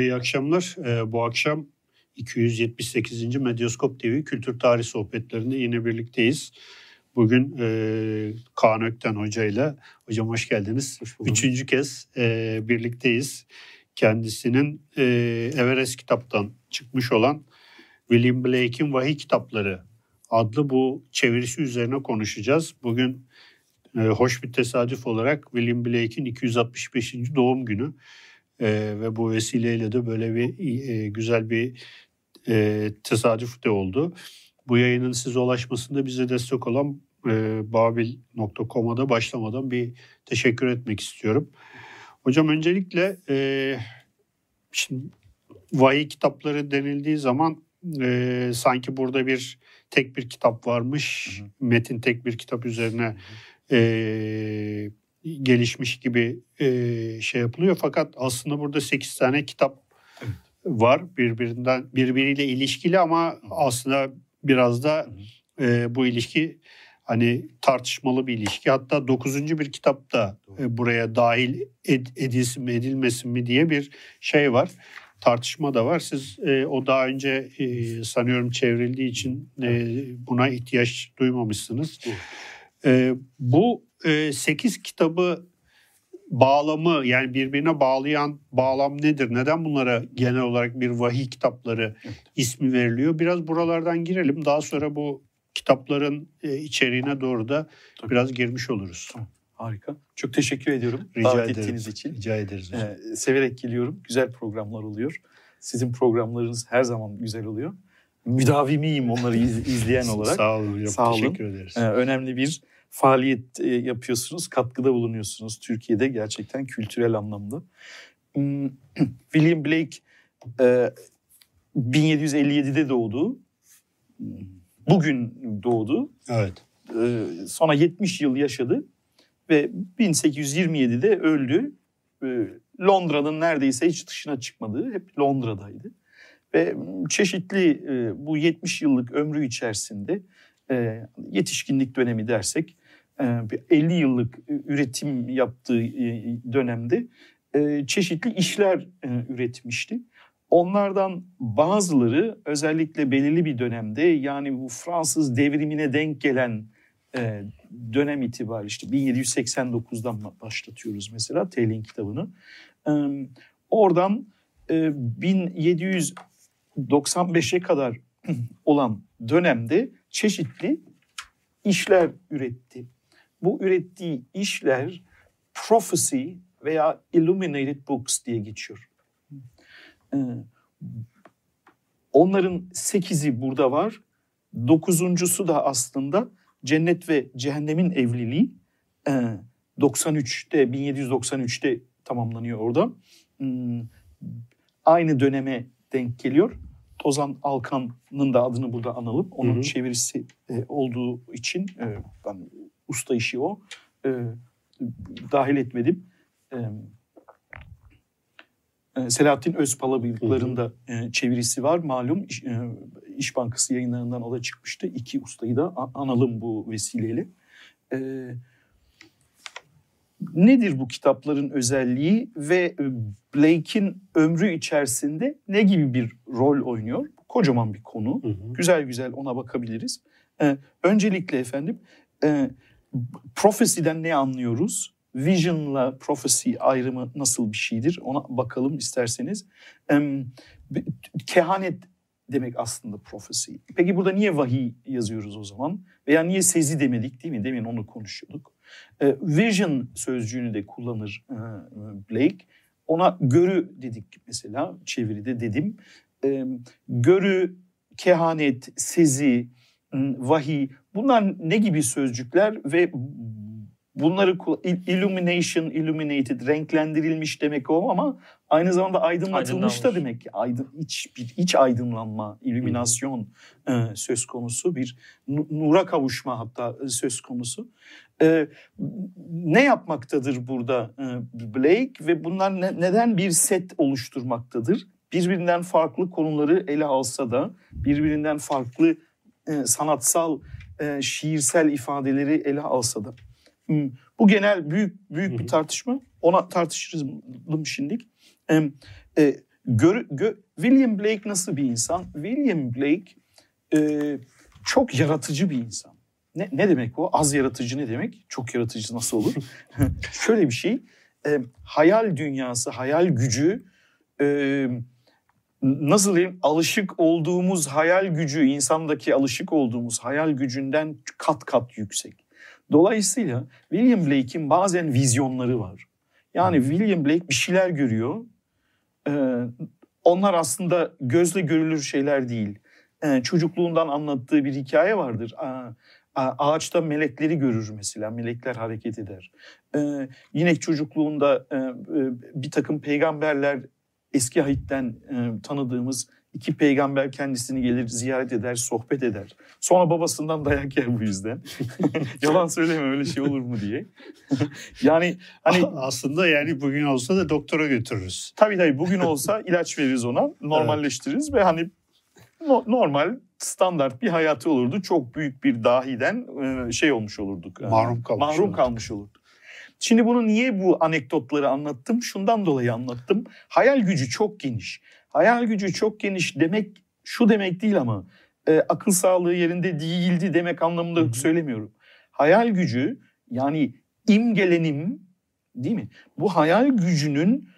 Merhaba, iyi akşamlar. Ee, bu akşam 278. Medyaskop TV Kültür Tarih Sohbetlerinde yine birlikteyiz. Bugün e, Kaan Ökten Hoca ile, hocam hoş geldiniz. Hoş Üçüncü kez e, birlikteyiz. Kendisinin e, Everest kitaptan çıkmış olan William Blake'in Vahiy Kitapları adlı bu çevirisi üzerine konuşacağız. Bugün e, hoş bir tesadüf olarak William Blake'in 265. doğum günü. E, ve bu vesileyle de böyle bir e, güzel bir e, tesadüf de oldu. Bu yayının size ulaşmasında bize destek olan e, babil.com'a da başlamadan bir teşekkür etmek istiyorum. Hocam öncelikle e, şimdi vahiy kitapları denildiği zaman e, sanki burada bir tek bir kitap varmış. Hı hı. Metin tek bir kitap üzerine e, gelişmiş gibi e, şey yapılıyor. Fakat aslında burada 8 tane kitap evet. var birbirinden birbiriyle ilişkili ama aslında biraz da e, bu ilişki hani tartışmalı bir ilişki. Hatta dokuzuncu bir kitap da e, buraya dahil ed, edilsin mi edilmesin mi diye bir şey var. Tartışma da var. Siz e, o daha önce e, sanıyorum çevrildiği için e, buna ihtiyaç duymamışsınız. E, bu e, 8 kitabı bağlamı yani birbirine bağlayan bağlam nedir? Neden bunlara genel olarak bir vahiy kitapları evet. ismi veriliyor? Biraz buralardan girelim. Daha sonra bu kitapların e, içeriğine doğru da Tabii. biraz girmiş oluruz. Harika. Çok teşekkür ediyorum Rica davet ederim. ettiğiniz için. Rica ederiz. Ee, severek geliyorum. Güzel programlar oluyor. Sizin programlarınız her zaman güzel oluyor. Müdavimiyim onları iz, izleyen olarak. Sağ olun hocam. Sağ olun. Teşekkür ederiz. Ee, önemli bir faaliyet e, yapıyorsunuz, katkıda bulunuyorsunuz Türkiye'de gerçekten kültürel anlamda. Hmm, William Blake 1757'de e, doğdu. Bugün doğdu. Evet. E, sonra 70 yıl yaşadı ve 1827'de öldü. Londra'nın neredeyse hiç dışına çıkmadığı, hep Londra'daydı. Ve çeşitli bu 70 yıllık ömrü içerisinde yetişkinlik dönemi dersek 50 yıllık üretim yaptığı dönemde çeşitli işler üretmişti. Onlardan bazıları özellikle belirli bir dönemde yani bu Fransız devrimine denk gelen dönem itibariyle işte 1789'dan başlatıyoruz mesela Taylor'in kitabını. Oradan 1795'e kadar olan dönemde çeşitli işler üretti bu ürettiği işler prophecy veya illuminated books diye geçiyor. Ee, onların sekizi burada var. Dokuzuncusu da aslında cennet ve cehennemin evliliği. 93'te ee, 1793'te tamamlanıyor orada. Hmm, aynı döneme denk geliyor. Ozan Alkan'ın da adını burada analım. Onun hı hı. çevirisi e, olduğu için e, ben usta işi o. E, dahil etmedim. E, e Selahattin Özpalabıyıkların da e, çevirisi var. Malum İş, e, İş Bankası yayınlarından o da çıkmıştı. İki ustayı da analım bu vesileyle. E, nedir bu kitapların özelliği ve e, Blake'in ömrü içerisinde ne gibi bir rol oynuyor? Kocaman bir konu. Hı hı. Güzel güzel ona bakabiliriz. Ee, öncelikle efendim e, Prophecy'den ne anlıyoruz? Vision'la prophecy ayrımı nasıl bir şeydir? Ona bakalım isterseniz. Kehanet demek aslında prophecy. Peki burada niye vahiy yazıyoruz o zaman? Veya niye sezi demedik değil mi? Demin onu konuşuyorduk. E, vision sözcüğünü de kullanır e, Blake. Ona görü dedik mesela çeviride dedim. Görü, kehanet, sezi, vahiy bunlar ne gibi sözcükler ve bunları illumination, illuminated, renklendirilmiş demek o ama aynı zamanda aydınlatılmış da demek ki. Aydın, iç, bir iç aydınlanma, illüminasyon e, söz konusu. Bir nura kavuşma hatta e, söz konusu. E, ne yapmaktadır burada e, Blake ve bunlar ne, neden bir set oluşturmaktadır? Birbirinden farklı konuları ele alsa da birbirinden farklı e, sanatsal, e, şiirsel ifadeleri ele alsa da. Hmm, bu genel büyük büyük bir tartışma. Ona tartışırız şimdi. E, e, gör, gö, William Blake nasıl bir insan? William Blake e, çok yaratıcı bir insan. Ne, ne demek bu? Az yaratıcı ne demek? Çok yaratıcı nasıl olur? Şöyle bir şey. E, hayal dünyası, hayal gücü e, nasıl diyeyim alışık olduğumuz hayal gücü, insandaki alışık olduğumuz hayal gücünden kat kat yüksek. Dolayısıyla William Blake'in bazen vizyonları var. Yani William Blake bir şeyler görüyor. Ee, onlar aslında gözle görülür şeyler değil. Ee, çocukluğundan anlattığı bir hikaye vardır. Aa, ağaçta melekleri görür mesela. Melekler hareket eder. Ee, yine çocukluğunda e, e, bir takım peygamberler eski ahitten e, tanıdığımız iki peygamber kendisini gelir ziyaret eder, sohbet eder. Sonra babasından dayak yer bu yüzden. Yalan söyleme öyle şey olur mu diye. yani hani aslında yani bugün olsa da doktora götürürüz. Tabii tabii bugün olsa ilaç veririz ona, normalleştiririz evet. ve hani no, normal standart bir hayatı olurdu. Çok büyük bir dahiden e, şey olmuş olurduk. Mahrum kalmış, mahrum olurduk. kalmış olurduk. Şimdi bunu niye bu anekdotları anlattım? Şundan dolayı anlattım. Hayal gücü çok geniş. Hayal gücü çok geniş demek şu demek değil ama e, akıl sağlığı yerinde değildi demek anlamında Hı-hı. söylemiyorum. Hayal gücü yani imgelenim değil mi? Bu hayal gücünün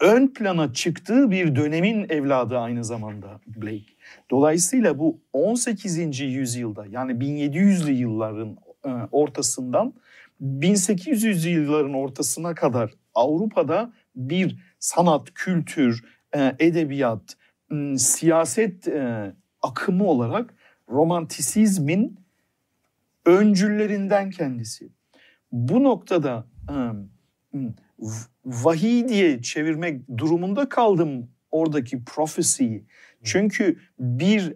ön plana çıktığı bir dönemin evladı aynı zamanda Blake. Dolayısıyla bu 18. yüzyılda yani 1700'lü yılların e, ortasından 1800 yılların ortasına kadar Avrupa'da bir sanat, kültür, e, edebiyat, siyaset e, akımı olarak romantisizmin öncüllerinden kendisi. Bu noktada vahiy diye çevirmek durumunda kaldım oradaki profesiyi. Çünkü bir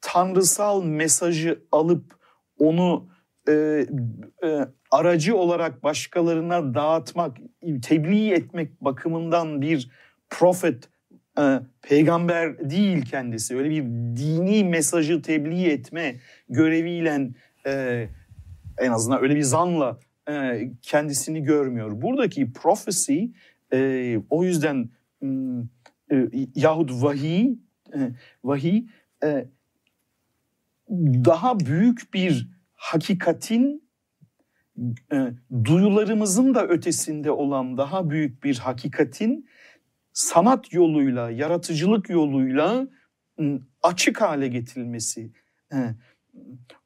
tanrısal mesajı alıp onu e, e, aracı olarak başkalarına dağıtmak, tebliğ etmek bakımından bir profet, e, peygamber değil kendisi. Öyle bir dini mesajı tebliğ etme göreviyle e, en azından öyle bir zanla e, kendisini görmüyor. Buradaki prophecy e, o yüzden e, yahut vahiy, e, vahiy e, daha büyük bir hakikatin e, duyularımızın da ötesinde olan daha büyük bir hakikatin sanat yoluyla, yaratıcılık yoluyla açık hale getirilmesi. E,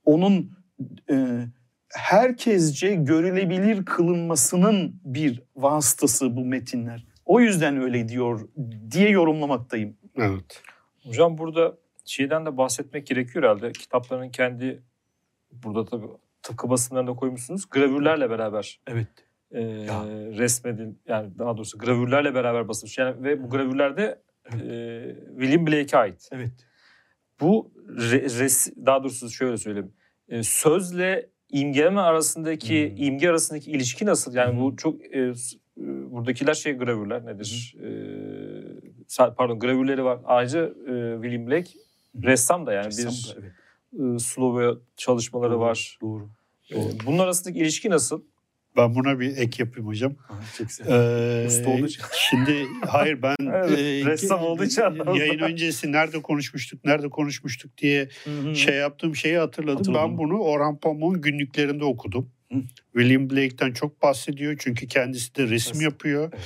onun e, herkesce görülebilir kılınmasının bir vasıtası bu metinler. O yüzden öyle diyor diye yorumlamaktayım. Evet. Hocam burada şeyden de bahsetmek gerekiyor herhalde. Kitapların kendi burada tabii tıpkı basınlarında koymuşsunuz. Gravürlerle beraber. Evet. E, resmedil yani daha doğrusu gravürlerle beraber basılmış. Yani ve bu gravürlerde evet. e, William Blake'e ait. Evet. Bu re, res, daha doğrusu şöyle söyleyeyim. E, sözle imgeleme arasındaki hmm. imge arasındaki ilişki nasıl? Yani hmm. bu çok e, buradakiler şey gravürler nedir? Hmm. E, pardon gravürleri var. Ayrıca e, William Blake ressam da yani ressam bir da, evet e, Slovenya çalışmaları doğru, var. Doğru. Bunun arasındaki ilişki nasıl? Ben buna bir ek yapayım hocam. Ee, Usta olduğu için. Şimdi hayır ben evet, e, ressam olduğu için yayın öncesi nerede konuşmuştuk, nerede konuşmuştuk diye şey yaptığım şeyi hatırladım. Hatırladım. Ben bunu Orhan Pamuk'un günlüklerinde okudum. Hı. William Blake'ten çok bahsediyor çünkü kendisi de resim evet. yapıyor. Evet.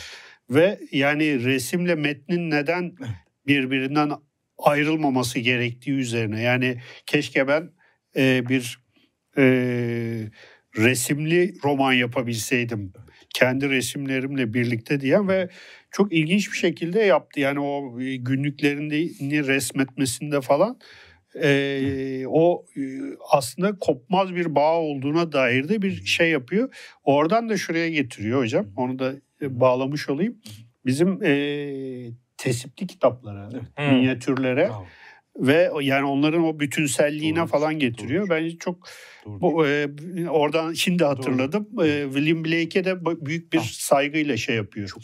Ve yani resimle metnin neden birbirinden ayrılmaması gerektiği üzerine. Yani keşke ben e, bir e, resimli roman yapabilseydim. Kendi resimlerimle birlikte diyen ve çok ilginç bir şekilde yaptı. Yani o e, günlüklerini resmetmesinde falan e, o aslında kopmaz bir bağ olduğuna dair de bir şey yapıyor. Oradan da şuraya getiriyor hocam. Onu da e, bağlamış olayım. Bizim e, tesipli kitaplara, evet. minyatürlere Bravo. ve yani onların o bütünselliğine doğru, falan getiriyor. Doğru. Bence çok doğru. bu e, oradan şimdi hatırladım. Doğru. E, William Blake'e de büyük bir ah. saygıyla şey yapıyor. Çok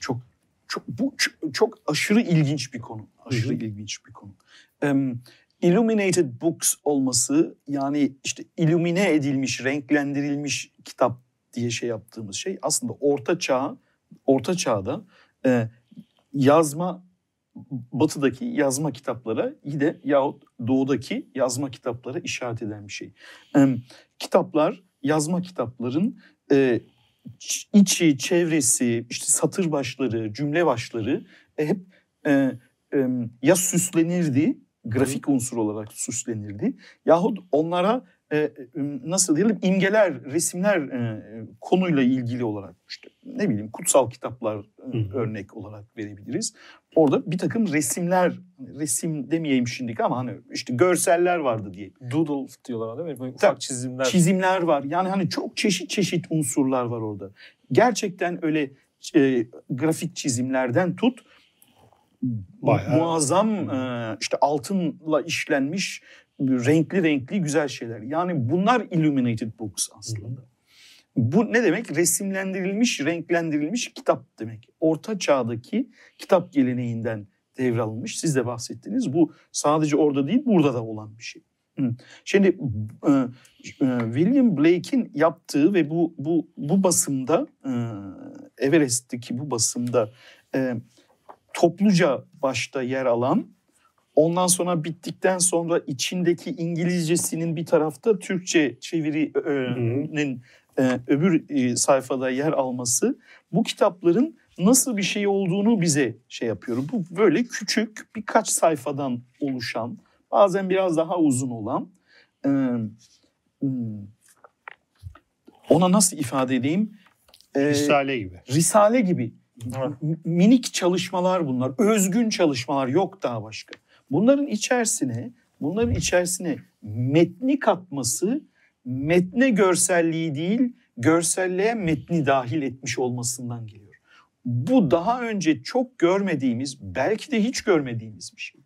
çok çok bu çok, çok aşırı ilginç bir konu. Aşırı Hı-hı. ilginç bir konu. Um, illuminated books olması yani işte illumine edilmiş, renklendirilmiş kitap diye şey yaptığımız şey aslında orta çağ, orta çağda e, yazma batıdaki yazma kitaplara yine yahut doğudaki yazma kitaplara işaret eden bir şey. E, kitaplar, yazma kitapların e, içi, çevresi, işte satır başları, cümle başları e, hep e, e, ya süslenirdi, grafik unsur olarak süslenirdi yahut onlara e, nasıl diyelim imgeler, resimler e, konuyla ilgili olarak işte ne bileyim kutsal kitaplar e, örnek olarak verebiliriz. Orada bir takım resimler, resim demeyeyim şimdilik ama hani işte görseller vardı diye. Doodle diyorlar değil mi? Ufak çizimler. Çizimler var. Yani hani çok çeşit çeşit unsurlar var orada. Gerçekten öyle e, grafik çizimlerden tut Bayağı. muazzam e, işte altınla işlenmiş renkli renkli güzel şeyler. Yani bunlar illuminated books aslında. Hı. Bu ne demek? Resimlendirilmiş, renklendirilmiş kitap demek. Orta çağdaki kitap geleneğinden devralınmış. Siz de bahsettiniz. Bu sadece orada değil, burada da olan bir şey. Şimdi e, e, William Blake'in yaptığı ve bu bu bu basımda e, Everest'teki bu basımda topluca başta yer alan Ondan sonra bittikten sonra içindeki İngilizcesinin bir tarafta Türkçe çevirinin e, öbür e, sayfada yer alması bu kitapların nasıl bir şey olduğunu bize şey yapıyor. Bu böyle küçük birkaç sayfadan oluşan bazen biraz daha uzun olan e, hmm, ona nasıl ifade edeyim? E, Risale gibi. Risale gibi. Minik çalışmalar bunlar. Özgün çalışmalar yok daha başka. Bunların içerisine bunların içerisine metni katması metne görselliği değil görselliğe metni dahil etmiş olmasından geliyor. Bu daha önce çok görmediğimiz belki de hiç görmediğimiz bir şey.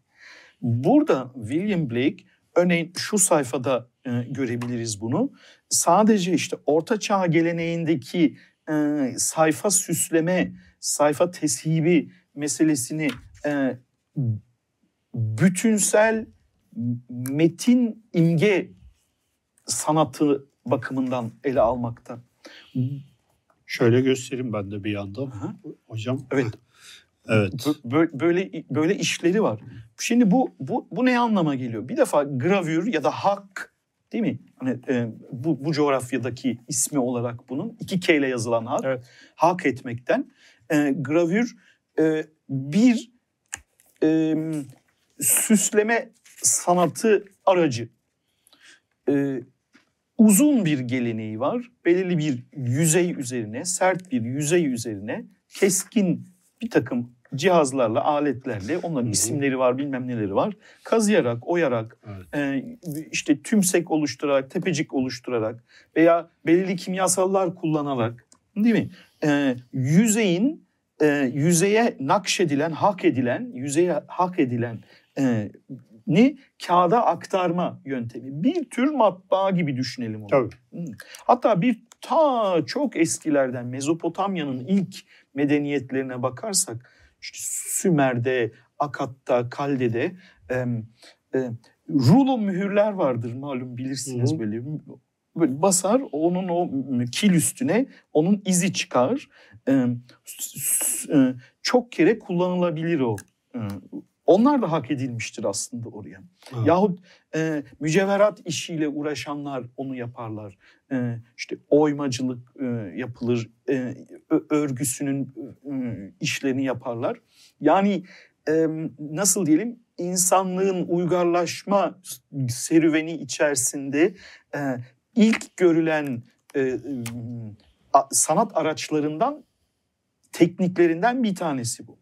Burada William Blake örneğin şu sayfada e, görebiliriz bunu. Sadece işte orta çağ geleneğindeki e, sayfa süsleme, sayfa teshibi meselesini e, bütünsel metin imge sanatı bakımından ele almakta. Şöyle göstereyim ben de bir yandan. Hı. Hocam. Evet. Evet. Böyle böyle işleri var. Şimdi bu bu bu ne anlama geliyor? Bir defa gravür ya da hak değil mi? Hani e, bu bu coğrafyadaki ismi olarak bunun iki K ile yazılan hak. Evet. Hak etmekten e, gravür e, bir e, süsleme sanatı aracı. Ee, uzun bir geleneği var. Belirli bir yüzey üzerine, sert bir yüzey üzerine keskin bir takım cihazlarla, aletlerle onların Hı-hı. isimleri var, bilmem neleri var. Kazıyarak, oyarak, evet. e, işte tümsek oluşturarak, tepecik oluşturarak veya belirli kimyasallar kullanarak değil mi? E, yüzeyin e, yüzeye nakşedilen, hak edilen, yüzeye hak edilen e, ni kağıda aktarma yöntemi. Bir tür matbaa gibi düşünelim onu. Tabii. Hatta bir ta çok eskilerden Mezopotamya'nın ilk medeniyetlerine bakarsak işte Sümer'de, Akat'ta, Kalde'de e, e, rulo mühürler vardır malum bilirsiniz Hı-hı. böyle. Böyle basar onun o kil üstüne onun izi çıkar. E, çok kere kullanılabilir o e, onlar da hak edilmiştir aslında oraya. Evet. Yahut e, mücevherat işiyle uğraşanlar onu yaparlar. E, işte oymacılık e, yapılır, e, örgüsünün e, işlerini yaparlar. Yani e, nasıl diyelim insanlığın uygarlaşma serüveni içerisinde e, ilk görülen e, sanat araçlarından tekniklerinden bir tanesi bu.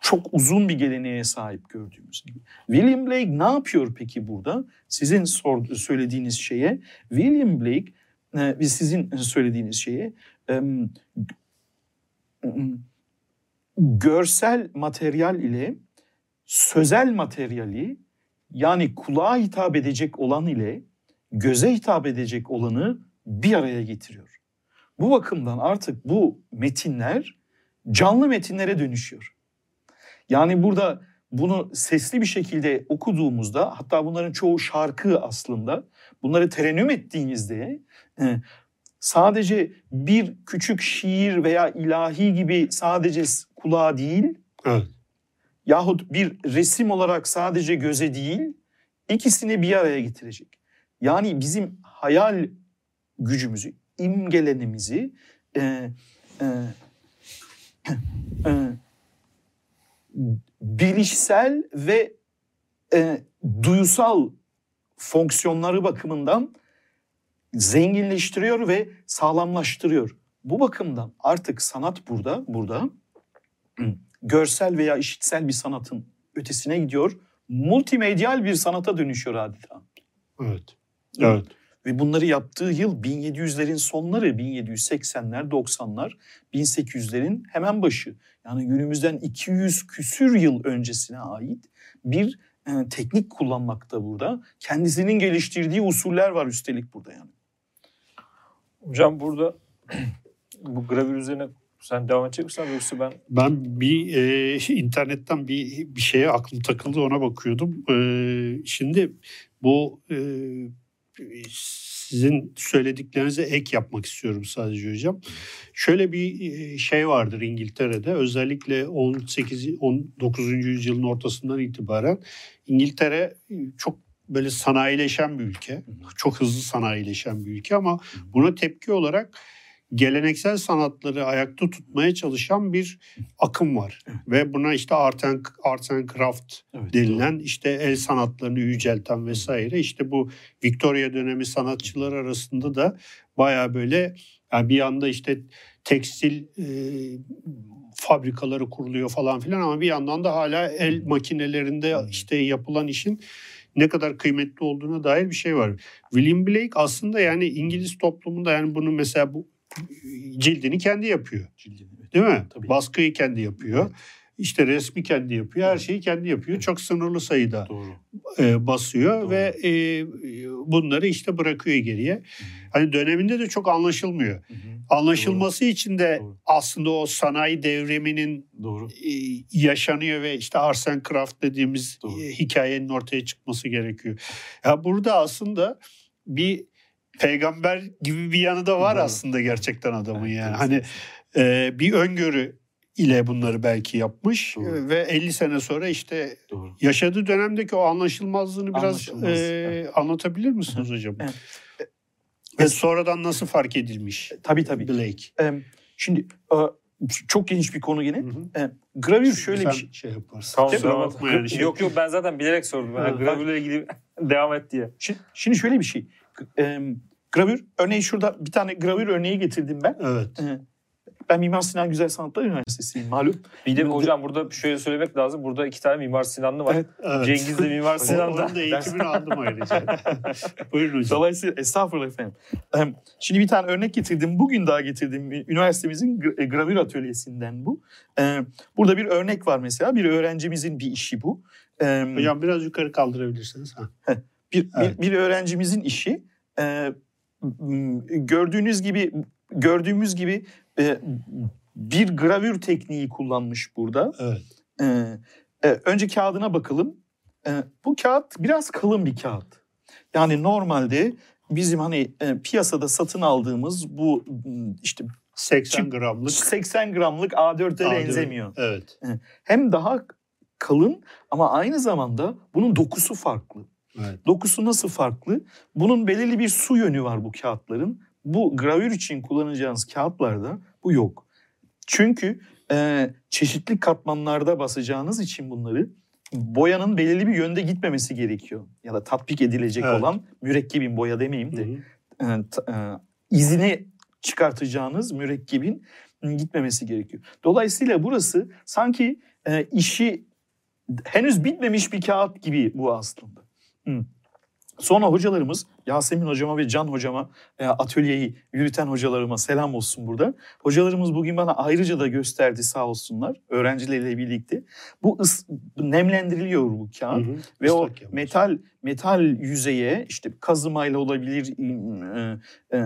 Çok uzun bir geleneğe sahip gördüğümüz gibi. William Blake ne yapıyor peki burada? Sizin söylediğiniz şeye William Blake ve sizin söylediğiniz şeye görsel materyal ile sözel materyali yani kulağa hitap edecek olan ile göze hitap edecek olanı bir araya getiriyor. Bu bakımdan artık bu metinler canlı metinlere dönüşüyor. Yani burada bunu sesli bir şekilde okuduğumuzda hatta bunların çoğu şarkı aslında bunları terennüm ettiğinizde e, sadece bir küçük şiir veya ilahi gibi sadece kulağa değil evet. yahut bir resim olarak sadece göze değil ikisini bir araya getirecek. Yani bizim hayal gücümüzü, imgelenimizi e, e, e, bilişsel ve e, duyusal fonksiyonları bakımından zenginleştiriyor ve sağlamlaştırıyor. Bu bakımdan artık sanat burada, burada görsel veya işitsel bir sanatın ötesine gidiyor. Multimedyal bir sanata dönüşüyor adeta. Evet. Evet. Ve bunları yaptığı yıl 1700'lerin sonları, 1780'ler, 90'lar, 1800'lerin hemen başı. Yani günümüzden 200 küsür yıl öncesine ait bir e, teknik kullanmakta burada. Kendisinin geliştirdiği usuller var üstelik burada yani. Hocam burada bu gravür üzerine sen devam edecek misin abi yoksa ben? Ben bir e, internetten bir bir şeye aklım takıldı ona bakıyordum. E, şimdi bu e, sizin söylediklerinize ek yapmak istiyorum sadece hocam. Şöyle bir e, şey vardır İngiltere'de özellikle 18 19. yüzyılın ortasından itibaren İngiltere e, çok böyle sanayileşen bir ülke. Çok hızlı sanayileşen bir ülke ama buna tepki olarak geleneksel sanatları ayakta tutmaya çalışan bir akım var. Evet. Ve buna işte art and, art and craft Evet, denilen işte el sanatlarını yücelten vesaire işte bu Victoria dönemi sanatçılar arasında da baya böyle yani bir anda işte tekstil e, fabrikaları kuruluyor falan filan ama bir yandan da hala el makinelerinde işte yapılan işin ne kadar kıymetli olduğuna dair bir şey var. William Blake aslında yani İngiliz toplumunda yani bunu mesela bu cildini kendi yapıyor. Cildini, evet. Değil mi? Tabii. Baskıyı kendi yapıyor. İşte resmi kendi yapıyor. Her şeyi kendi yapıyor. Çok sınırlı sayıda Doğru. e, basıyor Doğru. ve e, bunları işte bırakıyor geriye. Hani döneminde de çok anlaşılmıyor. Hı hı. Anlaşılması için de Doğru. aslında o sanayi devriminin Doğru. e, yaşanıyor ve işte Arsen Craft dediğimiz Doğru. e, hikayenin ortaya çıkması gerekiyor. Ya burada aslında bir peygamber gibi bir yanı da var Doğru. aslında gerçekten adamın Evet, yani. Hani e, bir öngörü ile bunları belki yapmış Doğru. e, ve 50 sene sonra işte Doğru. yaşadığı dönemdeki o anlaşılmazlığını biraz e, evet. anlatabilir misiniz hocam? Evet. Ve sonradan nasıl fark edilmiş Tabii tabii. Blake? Em, Şimdi e, çok geniş bir konu yine. Hı hı. E, Gravür şöyle Sen bir şey. şey yaparsın. Tamam, et. bakma yani. Şey- Yok yok ben zaten bilerek sordum. Yani gravürle ilgili devam et diye. Şimdi, şimdi şöyle bir şey. Gravür örneği şurada bir tane gravür örneği getirdim ben. Evet. E, ben Mimar Sinan Güzel Sanatlar Üniversitesi'yim malum. Bir de hocam burada şöyle söylemek lazım. Burada iki tane Mimar Sinanlı var. Evet. evet. Cengiz de Mimar Sinan'da. Onun da eğitimini aldım ayrıca. Buyurun hocam. Dolayısıyla estağfurullah efendim. Em, Şimdi bir tane örnek getirdim. Bugün daha getirdim. Üniversitemizin e, gravür atölyesinden bu. Em, Burada bir örnek var mesela. Bir öğrencimizin bir işi bu. Em, Hocam biraz yukarı kaldırabilirsiniz. Ha. bir, Evet. bir, bir öğrencimizin işi. E, m, gördüğünüz gibi gördüğümüz gibi e, bir gravür tekniği kullanmış burada. Evet. Ee, e, önce kağıdına bakalım. Ee, bu kağıt biraz kalın bir kağıt. Yani normalde bizim hani e, piyasada satın aldığımız bu m, işte 80 Çık- gramlık. 80 gramlık A4'e A4. benzemiyor. Evet. Hem daha kalın ama aynı zamanda bunun dokusu farklı. Evet. Dokusu nasıl farklı? Bunun belirli bir su yönü var bu kağıtların. Bu gravür için kullanacağınız kağıtlarda bu yok. Çünkü e, çeşitli katmanlarda basacağınız için bunları boyanın belirli bir yönde gitmemesi gerekiyor. Ya da tatbik edilecek Evet. olan mürekkebin boya demeyeyim de Hı hı. e, e, izini çıkartacağınız mürekkebin gitmemesi gerekiyor. Dolayısıyla burası sanki e, işi henüz bitmemiş bir kağıt gibi bu aslında. Hı. Sonra hocalarımız Yasemin hocama ve Can hocama e, atölyeyi yürüten hocalarıma selam olsun burada. Hocalarımız bugün bana ayrıca da gösterdi sağ olsunlar öğrencileriyle birlikte. Bu ıs, nemlendiriliyor bu kağıt. Hı hı. Ve o yapmış. metal metal yüzeye işte kazımayla olabilir, e, e,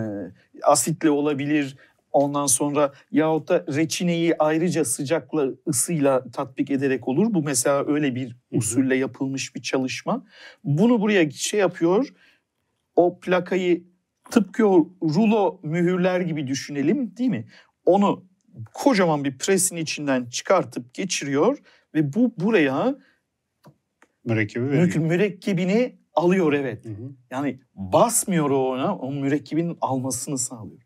asitle olabilir. Ondan sonra yahut da reçineyi ayrıca sıcakla ısıyla tatbik ederek olur. Bu mesela öyle bir usulle yapılmış bir çalışma. Bunu buraya şey yapıyor. O plakayı tıpkı o rulo mühürler gibi düşünelim değil mi? Onu kocaman bir presin içinden çıkartıp geçiriyor ve bu buraya Mürekkebi veriyor. mü- mürekkebini alıyor evet. Hı hı. Yani basmıyor o ona, o mürekkebin almasını sağlıyor.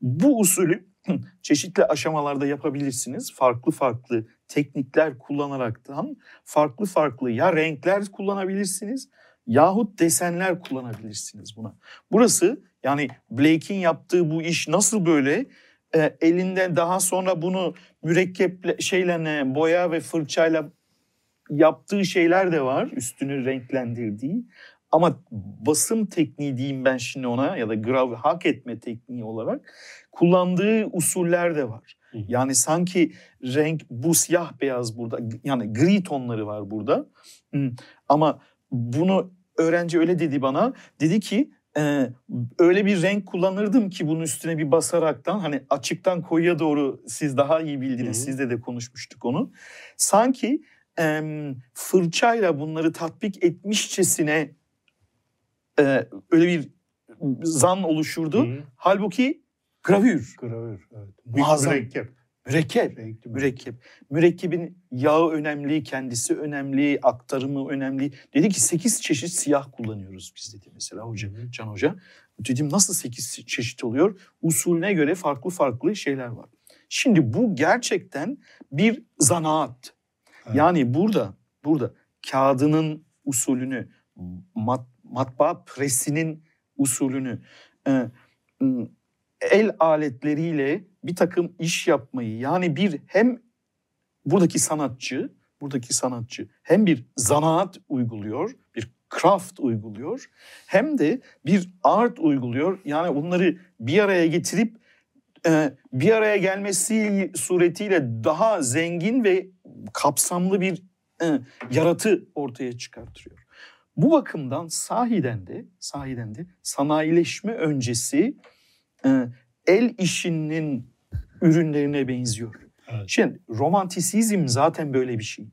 Bu usulü çeşitli aşamalarda yapabilirsiniz. Farklı farklı teknikler kullanaraktan farklı farklı ya renkler kullanabilirsiniz yahut desenler kullanabilirsiniz buna. Burası yani Blake'in yaptığı bu iş nasıl böyle e, elinde daha sonra bunu mürekkeple şeyle ne, boya ve fırçayla yaptığı şeyler de var üstünü renklendirdiği. Ama basım tekniği diyeyim ben şimdi ona ya da grav hak etme tekniği olarak kullandığı usuller de var. Hı. Yani sanki renk bu siyah beyaz burada yani gri tonları var burada. Hı. Ama bunu öğrenci öyle dedi bana. Dedi ki e, öyle bir renk kullanırdım ki bunun üstüne bir basaraktan hani açıktan koyuya doğru siz daha iyi bildiniz. Hı hı. Sizle de konuşmuştuk onu. Sanki e, fırçayla bunları tatbik etmişçesine e, öyle bir zan oluşurdu. Hı. Halbuki gravür, Gravür. Evet. Muazzam. Mürekkep. mürekkep. Renkli Mürekkep. Mürekkebin yağı önemli, kendisi önemli, aktarımı önemli. Dedi ki 8 çeşit siyah kullanıyoruz biz dedi mesela hoca, hı. Can Hoca. Dedim nasıl 8 çeşit oluyor? Usulüne göre farklı farklı şeyler var. Şimdi bu gerçekten bir zanaat. Evet. Yani burada burada kağıdının usulünü, mat, matbaa presinin usulünü, e, el aletleriyle bir takım iş yapmayı yani bir hem buradaki sanatçı, buradaki sanatçı hem bir zanaat uyguluyor, bir craft uyguluyor hem de bir art uyguluyor. Yani bunları bir araya getirip e, bir araya gelmesi suretiyle daha zengin ve kapsamlı bir e, yaratı ortaya çıkartıyor. Bu bakımdan sahiden de sahiden de sanayileşme öncesi e, el işinin ürünlerine benziyor. Evet. Şimdi romantisizm zaten böyle bir şey.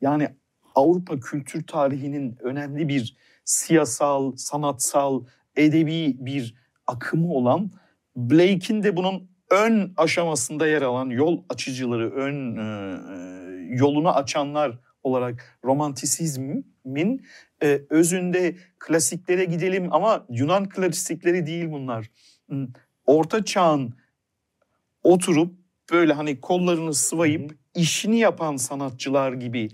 Yani Avrupa kültür tarihinin önemli bir siyasal, sanatsal, edebi bir akımı olan Blake'in de bunun ön aşamasında yer alan yol açıcıları, ön e, yolunu açanlar olarak romantisizmin e, özünde klasiklere gidelim ama Yunan klasikleri değil bunlar. Hmm, Orta çağın oturup böyle hani kollarını sıvayıp işini yapan sanatçılar gibi,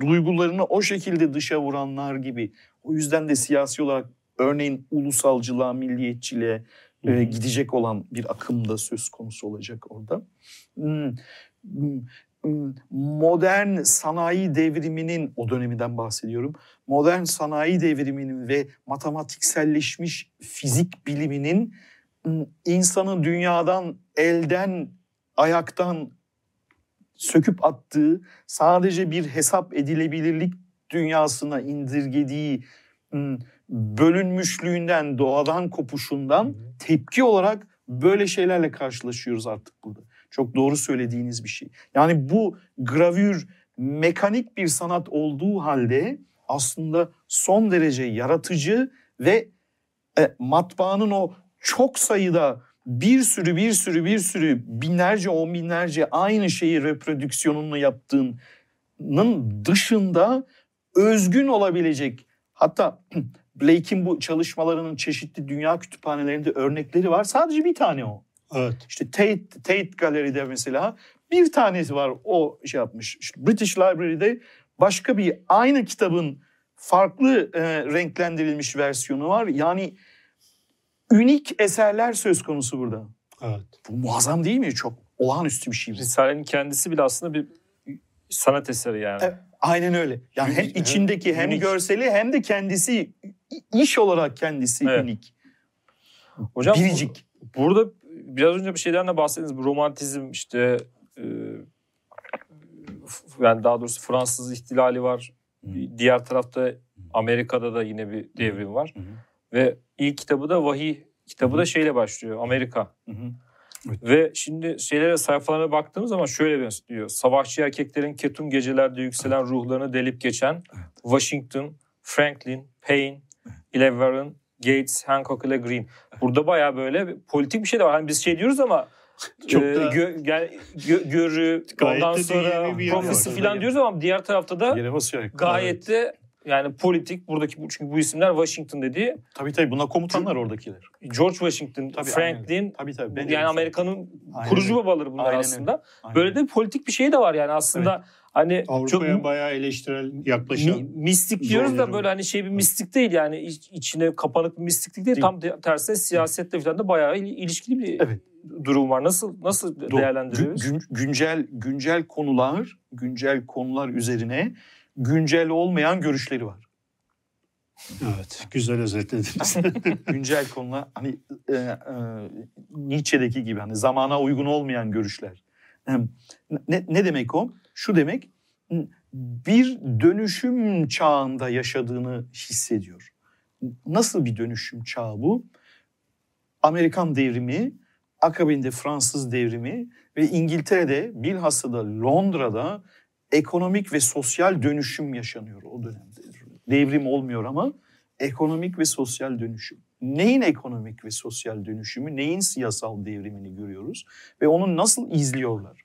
duygularını o şekilde dışa vuranlar gibi. O yüzden de siyasi olarak örneğin ulusalcılığa, milliyetçiliğe e, gidecek olan bir akım da söz konusu olacak orada. Hmm, hmm, Modern sanayi devriminin, o döneminden bahsediyorum. Modern sanayi devriminin ve matematikselleşmiş fizik biliminin hmm, insanı dünyadan, elden, ayaktan söküp attığı, sadece bir hesap edilebilirlik dünyasına indirgediği hmm, bölünmüşlüğünden, doğadan kopuşundan tepki olarak böyle şeylerle karşılaşıyoruz artık burada. Çok doğru söylediğiniz bir şey. Yani bu gravür mekanik bir sanat olduğu halde aslında son derece yaratıcı ve e, matbaanın o çok sayıda bir sürü bir sürü bir sürü binlerce on binlerce aynı şeyi reprodüksiyonunu yaptığının dışında özgün olabilecek hatta Blake'in bu çalışmalarının çeşitli dünya kütüphanelerinde örnekleri var. Sadece bir tane o. Evet. İşte Tate, Tate Gallery'de mesela bir tanesi var o şey yapmış. İşte British Library'de başka bir aynı kitabın farklı e, renklendirilmiş versiyonu var. Yani ünik eserler söz konusu burada. Evet. Bu muazzam değil mi? Çok olağanüstü bir şey bu. Risale'nin kendisi bile aslında bir sanat eseri yani. Evet. Aynen öyle. Yani hem Ünik, içindeki hem ünik. görseli hem de kendisi iş olarak kendisi Evet. ünik. Hocam bu- Biricik. burada biraz önce bir şeyden de bahsettiniz. Bu romantizm işte e, yani daha doğrusu Fransız ihtilali var. Diğer tarafta Amerika'da da yine bir devrim var. Hı hı. Ve ilk kitabı da Vahiy kitabı da şeyle başlıyor. Amerika. Hı hı. Ve şimdi şeylere sayfalarına baktığımız zaman şöyle diyor. Savaşçı erkeklerin ketum gecelerde yükselen ruhlarını delip geçen Washington, Franklin, Payne, ile Warren, Gates, Hancock ile Green. Burada bayağı böyle bir politik bir şey de var. Hani biz şey diyoruz ama Çok e, da- gö- yani gö- görü, ondan sonra profesi falan diyoruz ama diğer tarafta da gayet de yani politik buradaki bu çünkü bu isimler Washington dediği Tabii tabii buna komutanlar oradakiler. George Washington, Tabii, Franklin Tabii tabii. Ben de yani öyle Amerika'nın Aynen kurucu babaları bunlar Aynen aslında. Aynen. Böyle de politik bir şey de var yani aslında hani Avrupa'ya çok bayağı eleştirel mi- yaklaşan mistik diyoruz da böyle hani şey bir mistik değil yani iç- içine kapanık bir mistiklik değil. Değil. Tam de- tersine siyasetle falan da bayağı il- ilişkili bir Evet. durum var. Nasıl nasıl Doğru. değerlendiriyoruz? Gün- gün- güncel güncel konular, güncel konular üzerine güncel olmayan görüşleri var. evet güzel özetlediniz. güncel konular hani e, e, Nietzsche'deki gibi hani zamana uygun olmayan görüşler. Ne, ne demek o? Şu demek bir dönüşüm çağında yaşadığını hissediyor. Nasıl bir dönüşüm çağı bu? Amerikan devrimi, akabinde Fransız devrimi ve İngiltere'de bilhassa da Londra'da ekonomik ve sosyal dönüşüm yaşanıyor o dönemde. Devrim olmuyor ama ekonomik ve sosyal dönüşüm. Neyin ekonomik ve sosyal dönüşümü, neyin siyasal devrimini görüyoruz ve onu nasıl izliyorlar?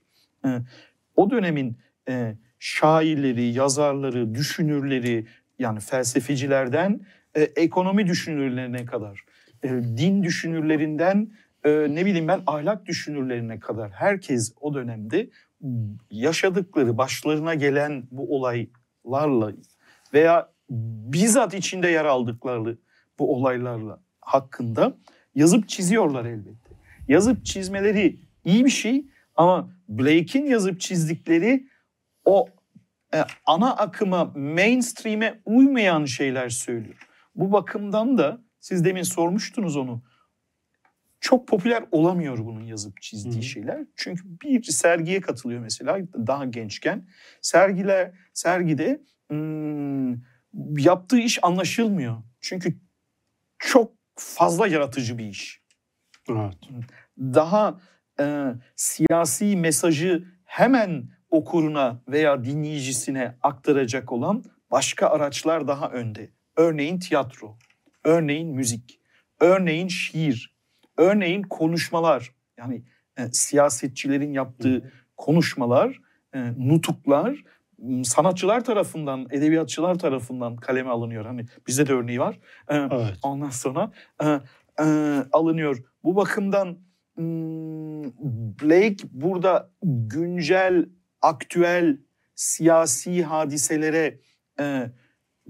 O dönemin e, şairleri, yazarları, düşünürleri yani felsefecilerden e, ekonomi düşünürlerine kadar, e, din düşünürlerinden e, ne bileyim ben ahlak düşünürlerine kadar herkes o dönemde yaşadıkları, başlarına gelen bu olaylarla veya bizzat içinde yer aldıkları bu olaylarla hakkında yazıp çiziyorlar elbette. Yazıp çizmeleri iyi bir şey ama Blake'in yazıp çizdikleri o e, ana akıma, mainstream'e uymayan şeyler söylüyor. Bu bakımdan da siz demin sormuştunuz onu. Çok popüler olamıyor bunun yazıp çizdiği Hı hı. şeyler. Çünkü bir sergiye katılıyor mesela daha gençken. Sergiler sergide hmm, yaptığı iş anlaşılmıyor. Çünkü çok fazla yaratıcı bir iş. evet. Daha e, siyasi mesajı hemen okuruna veya dinleyicisine aktaracak olan başka araçlar daha önde. Örneğin tiyatro, örneğin müzik, örneğin şiir, örneğin konuşmalar. Yani e, siyasetçilerin yaptığı konuşmalar, e, nutuklar sanatçılar tarafından, edebiyatçılar tarafından kaleme alınıyor. Hani bizde de örneği var. E, Evet. Ondan sonra e, e, alınıyor. Bu bakımdan Blake burada güncel, aktüel siyasi hadiselere e,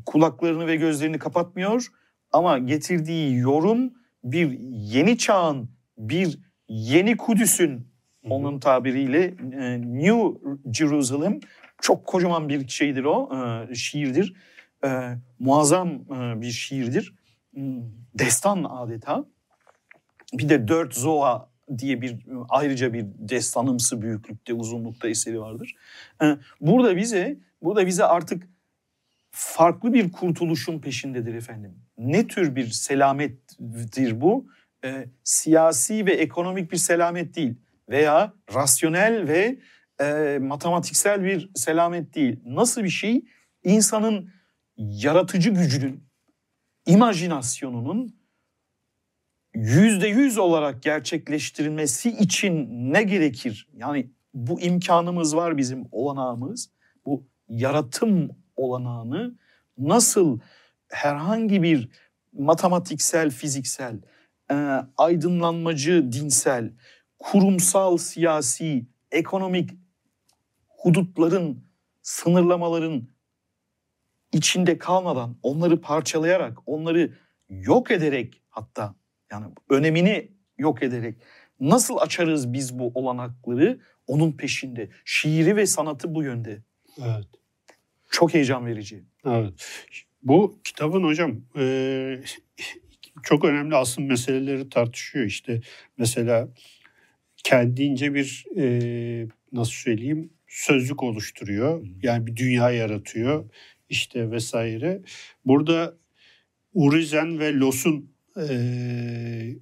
kulaklarını ve gözlerini kapatmıyor. Ama getirdiği yorum bir yeni çağın, bir yeni Kudüs'ün onun tabiriyle e, New Jerusalem çok kocaman bir şeydir o, e, şiirdir. E, muazzam e, bir şiirdir. Hmm, Destan adeta. Bir de Dört Zoa diye bir ayrıca bir destanımsı büyüklükte, uzunlukta eseri vardır. E, Burada bize, burada bize artık farklı bir kurtuluşun peşindedir efendim. Ne tür bir selamettir bu? E, siyasi ve ekonomik bir selamet değil veya rasyonel ve e, matematiksel bir selamet değil. Nasıl bir şey? İnsanın yaratıcı gücünün, imajinasyonunun yüzde yüz olarak gerçekleştirilmesi için ne gerekir? Yani bu imkanımız var bizim olanağımız. Bu yaratım olanağını nasıl herhangi bir matematiksel, fiziksel, e, aydınlanmacı, dinsel, kurumsal, siyasi, ekonomik hudutların, sınırlamaların içinde kalmadan, onları parçalayarak, onları yok ederek hatta yani önemini yok ederek nasıl açarız biz bu olanakları onun peşinde. Şiiri ve sanatı bu yönde. Evet. Çok heyecan verici. Evet. Bu kitabın hocam e, çok önemli asıl meseleleri tartışıyor. İşte mesela kendince bir e, nasıl söyleyeyim sözlük oluşturuyor. Yani bir dünya yaratıyor işte vesaire. Burada Urizen ve Los'un e,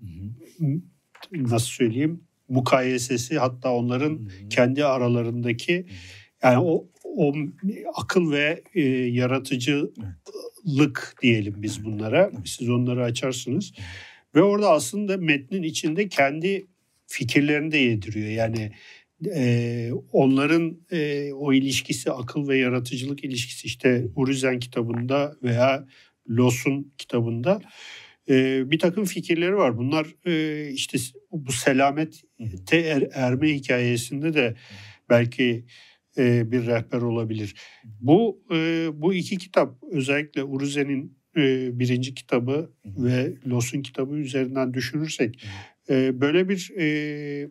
nasıl söyleyeyim? Mukayesesi hatta onların kendi aralarındaki yani o, o akıl ve e, yaratıcılık diyelim biz bunlara. Siz onları açarsınız. Ve orada aslında metnin içinde kendi fikirlerini de yediriyor. Yani e, onların e, o ilişkisi akıl ve yaratıcılık ilişkisi işte Urizen kitabında veya Los'un kitabında e, bir takım fikirleri var. Bunlar e, işte bu selamete er, erme hikayesinde de belki e, bir rehber olabilir. Bu e, bu iki kitap özellikle Uruzen'in e, birinci kitabı ve Los'un kitabı üzerinden düşünürsek e, böyle bir e,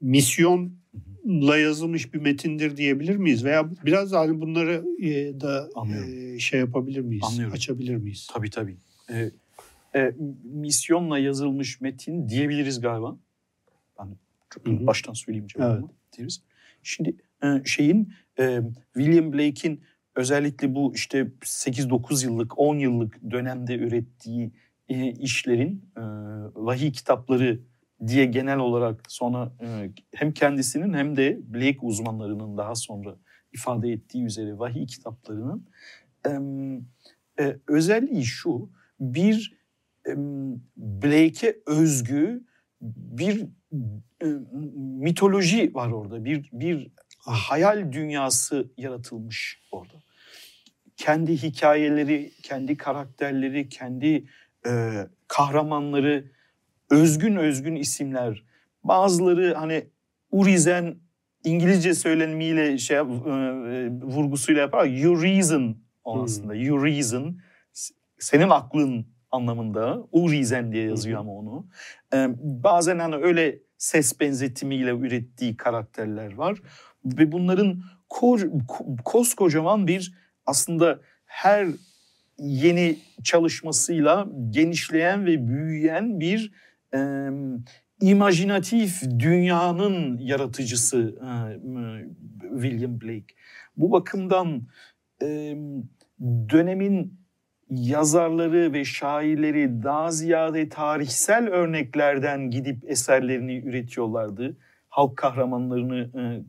misyonla yazılmış bir metindir diyebilir miyiz? Veya biraz hani bunları e, da e, şey yapabilir miyiz? Anlıyorum. Açabilir miyiz? Tabii tabii. E, e, misyonla yazılmış metin diyebiliriz galiba. Ben çok Hı hı. baştan söyleyeyim cevabımı. Deriz. Şimdi e, şeyin e, William Blake'in özellikle bu işte 8-9 yıllık 10 yıllık dönemde ürettiği e, işlerin e, vahiy kitapları diye genel olarak sonra e, hem kendisinin hem de Blake uzmanlarının daha sonra ifade ettiği üzere vahiy kitaplarının e, e, özelliği şu bir Blake'e özgü bir e, mitoloji var orada bir bir hayal dünyası yaratılmış orada kendi hikayeleri kendi karakterleri kendi e, kahramanları özgün özgün isimler. Bazıları hani Urizen İngilizce söylenimiyle şey e, e, vurgusuyla yapar. You reason o Hmm. aslında. You reason. S- Senin aklın anlamında. Urizen diye yazıyor ama onu. E, bazen hani öyle ses benzetimiyle ürettiği karakterler var. Ve bunların ko- koskocaman bir aslında her yeni çalışmasıyla genişleyen ve büyüyen bir e, imajinatif dünyanın yaratıcısı e, William Blake. Bu bakımdan e, dönemin yazarları ve şairleri daha ziyade tarihsel örneklerden gidip eserlerini üretiyorlardı. Halk kahramanlarını e,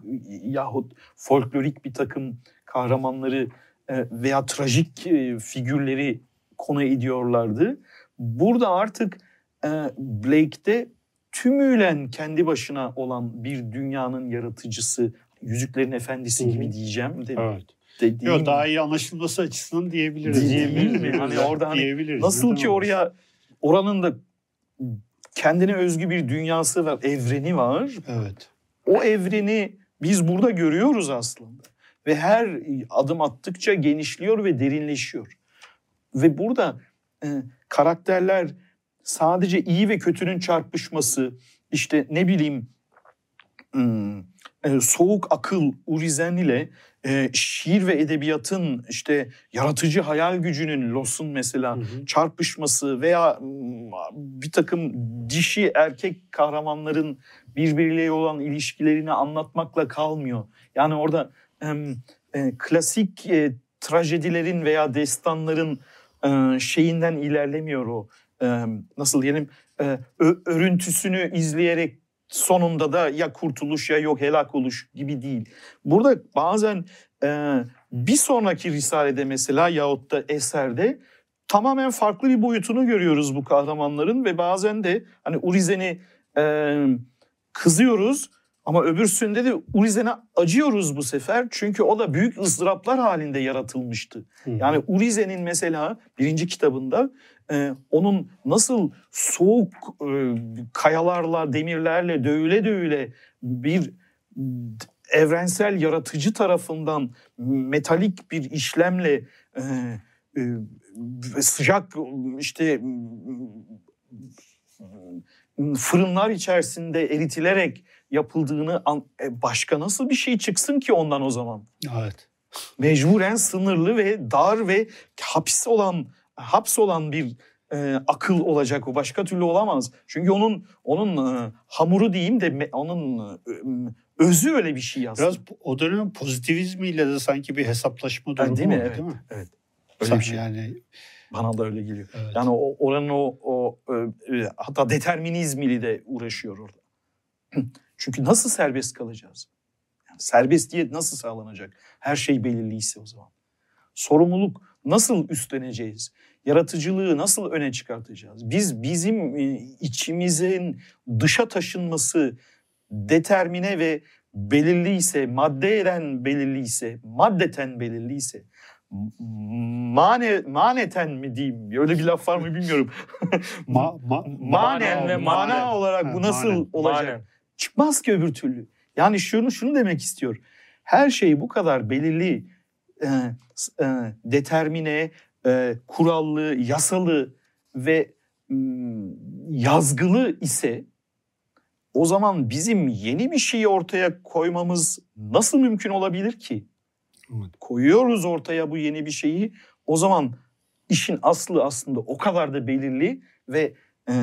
yahut folklorik bir takım kahramanları e, veya trajik e, figürleri konu ediyorlardı. Burada artık e, Blake'de tümülen kendi başına olan bir dünyanın yaratıcısı, Yüzüklerin Efendisi Hı hı. gibi diyeceğim. De, Evet. Dediğim Yok daha iyi anlaşılması açısından diyebiliriz. Diyebilir mi? Hani orada hani Diyebiliriz. Nasıl ki oraya oranın da kendine özgü bir dünyası var, evreni var. Evet. O evreni biz burada görüyoruz aslında. Ve her adım attıkça genişliyor ve derinleşiyor. Ve burada e, karakterler sadece iyi ve kötünün çarpışması, işte ne bileyim hmm, e, soğuk akıl Urizen ile e, şiir ve edebiyatın işte yaratıcı hayal gücünün Los'un mesela Hı hı. çarpışması veya bir takım dişi erkek kahramanların birbiriyle olan ilişkilerini anlatmakla kalmıyor. Yani orada e, klasik e, trajedilerin veya destanların e, şeyinden ilerlemiyor o. E, nasıl diyelim e, ö- örüntüsünü izleyerek sonunda da ya kurtuluş ya yok helak oluş gibi değil. Burada bazen e, bir sonraki risalede mesela yahut da eserde tamamen farklı bir boyutunu görüyoruz bu kahramanların ve bazen de hani Urizen'i e, kızıyoruz ama öbürsünde de Urizen'e acıyoruz bu sefer çünkü o da büyük ızdıraplar halinde yaratılmıştı. Hı. Yani Urizen'in mesela birinci kitabında e, onun nasıl soğuk e, kayalarla, demirlerle dövüle dövüle bir evrensel yaratıcı tarafından metalik bir işlemle e, e, sıcak işte fırınlar içerisinde eritilerek yapıldığını an- e, başka nasıl bir şey çıksın ki ondan o zaman? Evet. mecburen sınırlı ve dar ve hapis olan haps olan bir e, akıl olacak o başka türlü olamaz. Çünkü onun onun e, hamuru diyeyim de onun e, özü öyle bir şey aslında. Biraz o dönemin pozitivizmiyle de sanki bir hesaplaşma durumu değil mi? var Evet. değil mi? Evet. Öyle bir şey. Yani Bana da öyle geliyor. evet. Yani o oranın o, o e, e, hatta determinizmiyle de uğraşıyor orada. Çünkü nasıl serbest kalacağız? Yani serbestiyet nasıl sağlanacak? Her şey belirliyse o zaman. Sorumluluk nasıl üstleneceğiz? Yaratıcılığı nasıl öne çıkartacağız? Biz bizim e, içimizin dışa taşınması determine ve belirliyse, maddeden belirliyse, maddeten belirliyse, mane, maneten mi diyeyim? Öyle bir laf var mı bilmiyorum. Ma, ma, manen ve mana manen. olarak bu nasıl manen. olacak? Manen. Çıkmaz ki öbür türlü. Yani şunu şunu demek istiyor. Her şey bu kadar belirli, e, e, determine, e, kurallı, yasalı ve mm, yazgılı ise o zaman bizim yeni bir şeyi ortaya koymamız nasıl mümkün olabilir ki? Evet. Koyuyoruz ortaya bu yeni bir şeyi. O zaman işin aslı aslında o kadar da belirli ve e,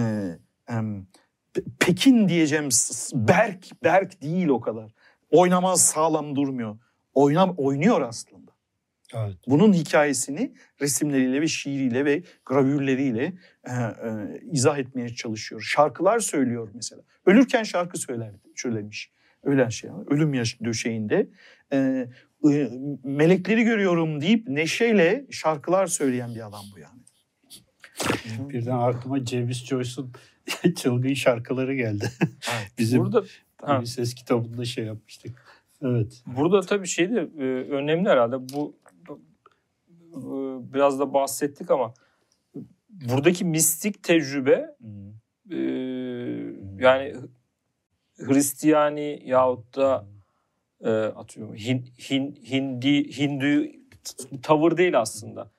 Pe- Pekin diyeceğim Berk Berk değil o kadar. Oynamaz sağlam durmuyor. Oynam oynuyor aslında. Evet. Bunun hikayesini resimleriyle ve şiiriyle ve gravürleriyle e, e, izah etmeye çalışıyor. Şarkılar söylüyor mesela. Ölürken şarkı söylerdi, söylemiş. Ölen şey, ölüm yaş döşeğinde. E, e, melekleri görüyorum deyip neşeyle şarkılar söyleyen bir adam bu yani. Birden aklıma James Joyce'un çılgın şarkıları geldi. Bizim Burada Ha. bir ses kitabında şey yapmıştık. Evet. Burada tabii şey de e, önemli herhalde. Bu biraz da bahsettik ama buradaki mistik tecrübe e, yani Hristiyani yahut da e, atıyorum Hin, Hin, Hindi Hindu tavır değil aslında.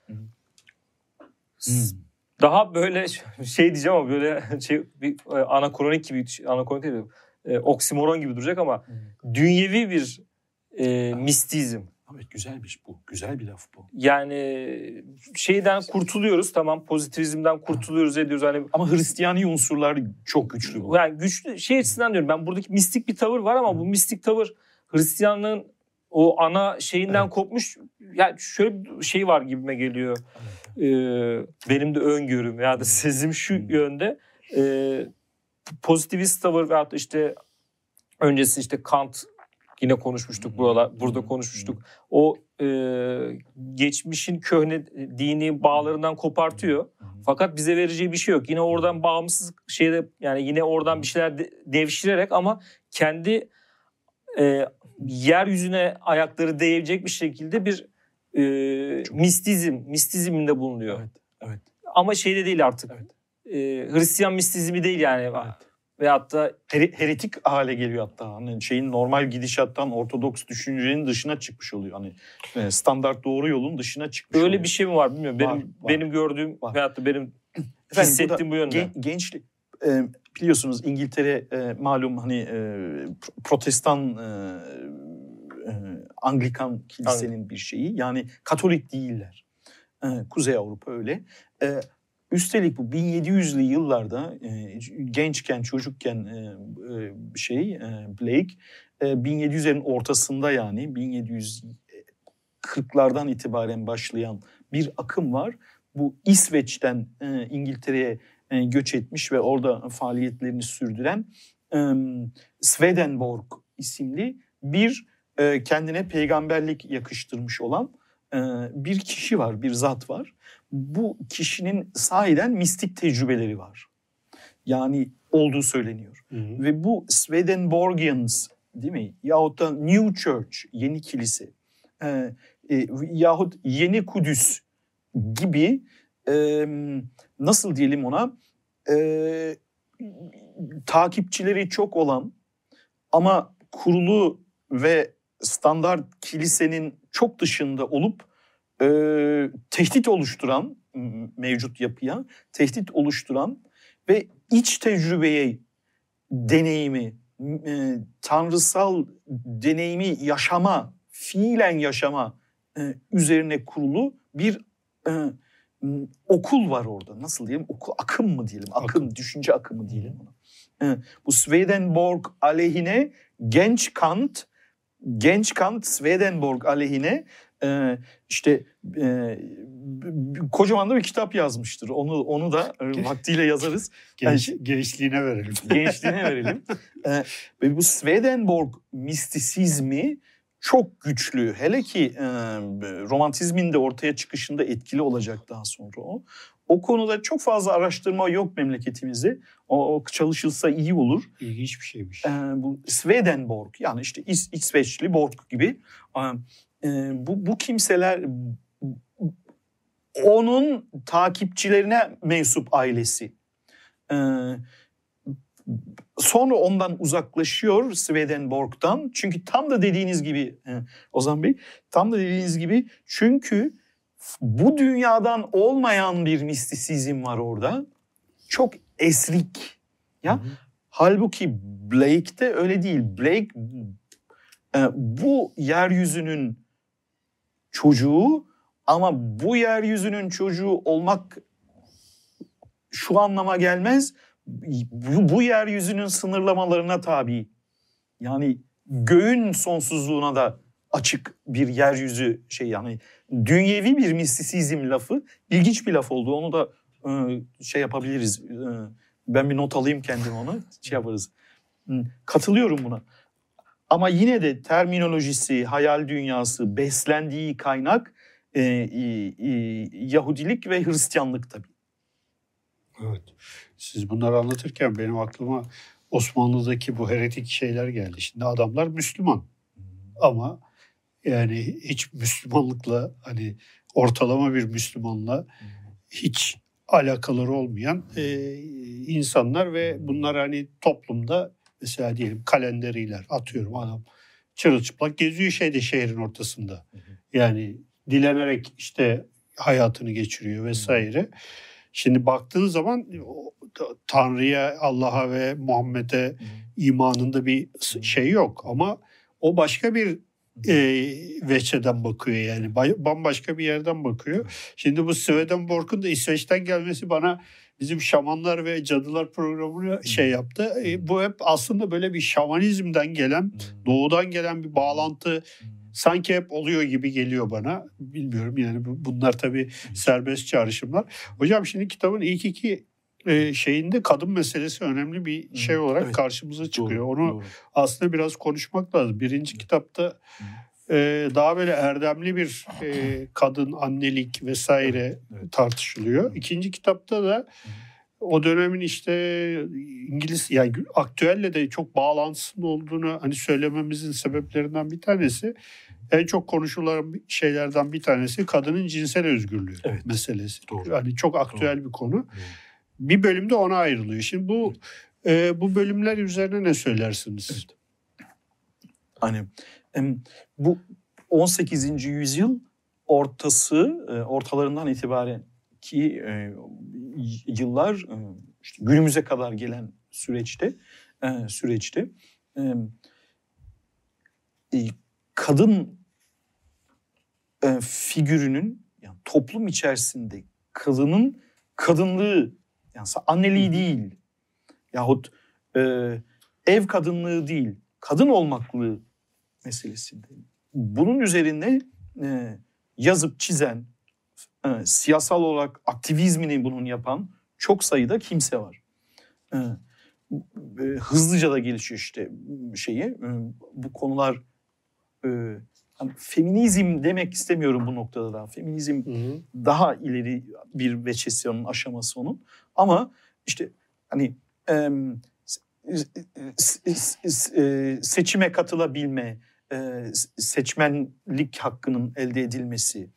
Daha böyle şey diyeceğim ama böyle şey bir e, anakronik gibi anakronik değil de, e, oksimoron gibi duracak ama dünyevi bir e, mistizm. Evet güzelmiş bu. Güzel bir laf bu. Yani şeyden kurtuluyoruz tamam pozitivizmden kurtuluyoruz ediyoruz hani Ama Hristiyani unsurlar çok güçlü bu. yani güçlü şey açısından diyorum ben buradaki mistik bir tavır var ama bu mistik tavır Hristiyanlığın o ana şeyinden Evet. kopmuş yani şöyle bir şey var gibime geliyor. Ee, benim de öngörüm ya da sezim şu yönde. Ee, pozitivist tavır veyahut işte öncesi işte Kant yine konuşmuştuk Hmm. buralar burada konuşmuştuk. O e, geçmişin köhne dini bağlarından kopartıyor. Fakat bize vereceği bir şey yok. Yine oradan bağımsız şeyde yani yine oradan bir şeyler de- devşirerek ama kendi e, yeryüzüne ayakları değecek bir şekilde bir e, Çok- mistizm, mistizminde bulunuyor. Evet, evet. Ama şeyde değil artık. Evet. E, Hristiyan mistizmi değil yani. Evet. Veyahut da Here- heretik hale geliyor hatta. Hani şeyin normal gidişattan ortodoks düşüncenin dışına çıkmış oluyor. Hani e, standart doğru yolun dışına çıkmış öyle oluyor. bir şey mi var bilmiyorum. Benim Var, var. benim gördüğüm Var. veyahut da benim Efendim, hissettiğim bu yönde. Gen- gençlik e, biliyorsunuz İngiltere e, malum hani e, pro- protestan e, e, Anglikan kilisenin bir şeyi. Yani Katolik değiller. E, Kuzey Avrupa öyle. E, üstelik bu 1700'lü yıllarda e, gençken çocukken e, e, şey e, Blake e, 1700'lerin ortasında yani 1740'lardan itibaren başlayan bir akım var bu İsveç'ten e, İngiltere'ye e, göç etmiş ve orada faaliyetlerini sürdüren e, Swedenborg isimli bir e, kendine peygamberlik yakıştırmış olan e, bir kişi var, bir zat var. Bu kişinin sahiden mistik tecrübeleri var. Yani olduğu söyleniyor. Hı hı. Ve bu Swedenborgians değil mi? Yahut da New Church, yeni kilise e, e, yahut yeni Kudüs gibi e, nasıl diyelim ona e, takipçileri çok olan ama kurulu ve standart kilisenin çok dışında olup e, tehdit oluşturan mevcut yapıya tehdit oluşturan ve iç tecrübeye deneyimi e, tanrısal deneyimi yaşama fiilen yaşama e, üzerine kurulu bir e, okul var orada. Nasıl diyelim? Okul akım mı diyelim? Akım, düşünce akımı diyelim ona. E, bu Swedenborg aleyhine genç Kant genç Kant Swedenborg aleyhine e, işte e, kocaman da bir kitap yazmıştır. Onu onu da e, vaktiyle yazarız. Genç, gençliğine verelim. Gençliğine verelim. E, bu Swedenborg mistisizmi çok güçlü. Hele ki e, romantizmin de ortaya çıkışında etkili olacak daha sonra o. O konuda çok fazla araştırma yok memleketimizde. O, o çalışılsa iyi olur. İlginç bir şeymiş. E, bu Swedenborg yani işte İs, İsveçli Borg gibi. E, bu, bu kimseler onun takipçilerine mensup ailesi. E, sonra ondan uzaklaşıyor Swedenborg'dan. Çünkü tam da dediğiniz gibi e, Ozan Bey, tam da dediğiniz gibi çünkü bu dünyadan olmayan bir mistisizm var orada. Çok esrik. Ya hı hı. halbuki Blake'de öyle değil. Blake e, bu yeryüzünün çocuğu ama bu yeryüzünün çocuğu olmak şu anlama gelmez. Bu, bu yeryüzünün sınırlamalarına tabi. Yani göğün sonsuzluğuna da açık bir yeryüzü şey yani dünyevi bir mistisizm lafı ilginç bir laf oldu. Onu da e, şey yapabiliriz. E, ben bir not alayım kendim onu şey yaparız. Katılıyorum buna. Ama yine de terminolojisi, hayal dünyası, beslendiği kaynak e, e, Yahudilik ve Hristiyanlık tabii. Evet. Siz bunları anlatırken benim aklıma Osmanlı'daki bu heretik şeyler geldi. Şimdi adamlar Müslüman. Ama yani hiç Müslümanlıkla hani ortalama bir Müslümanla hiç alakaları olmayan e, insanlar ve bunlar hani toplumda mesela diyelim kalenderiler atıyorum adam çırılçıplak geziyor şeyde şehrin ortasında. Yani dilenerek işte hayatını geçiriyor vesaire. Şimdi baktığın zaman Tanrı'ya, Allah'a ve Muhammed'e imanında bir şey yok ama o başka bir e, veçeden bakıyor yani. Bambaşka bir yerden bakıyor. Şimdi bu Swedenborg'un da İsveç'ten gelmesi bana bizim şamanlar ve cadılar programını şey yaptı. E, bu hep aslında böyle bir şamanizmden gelen, doğudan gelen bir bağlantı sanki hep oluyor gibi geliyor bana. Bilmiyorum yani bunlar tabii serbest çağrışımlar. Hocam şimdi kitabın ilk iki e, şeyinde kadın meselesi önemli bir şey olarak evet. karşımıza çıkıyor. Doğru, Onu doğru. aslında biraz konuşmak lazım. Birinci kitapta e, daha böyle erdemli bir e, kadın annelik vesaire evet. tartışılıyor. İkinci kitapta da o dönemin işte İngiliz yani aktüelle de çok bağlantısının olduğunu hani söylememizin sebeplerinden bir tanesi en çok konuşulan şeylerden bir tanesi kadının cinsel özgürlüğü evet. meselesi. Doğru. Yani çok aktüel Doğru. bir konu. Doğru. Bir bölümde ona ayrılıyor. Şimdi bu evet. e, bu bölümler üzerine ne söylersiniz? Evet. Hani bu 18. yüzyıl ortası e, ortalarından itibaren ki e, yıllar e, işte günümüze kadar gelen süreçte süreçte kadın figürünün yani toplum içerisinde kadının kadınlığı yani anneliği değil yahut ev kadınlığı değil kadın olmaklığı meselesinde bunun üzerine e, yazıp çizen, e, siyasal olarak aktivizmini bunun yapan çok sayıda kimse var. E, e, hızlıca da gelişiyor işte şeyi. E, bu konular e, hani feminizm demek istemiyorum bu noktada da. Feminizm hı hı. daha ileri bir veçesyon aşaması onun. Ama işte hani e, seçime katılabilme, e, seçmenlik hakkının elde edilmesi,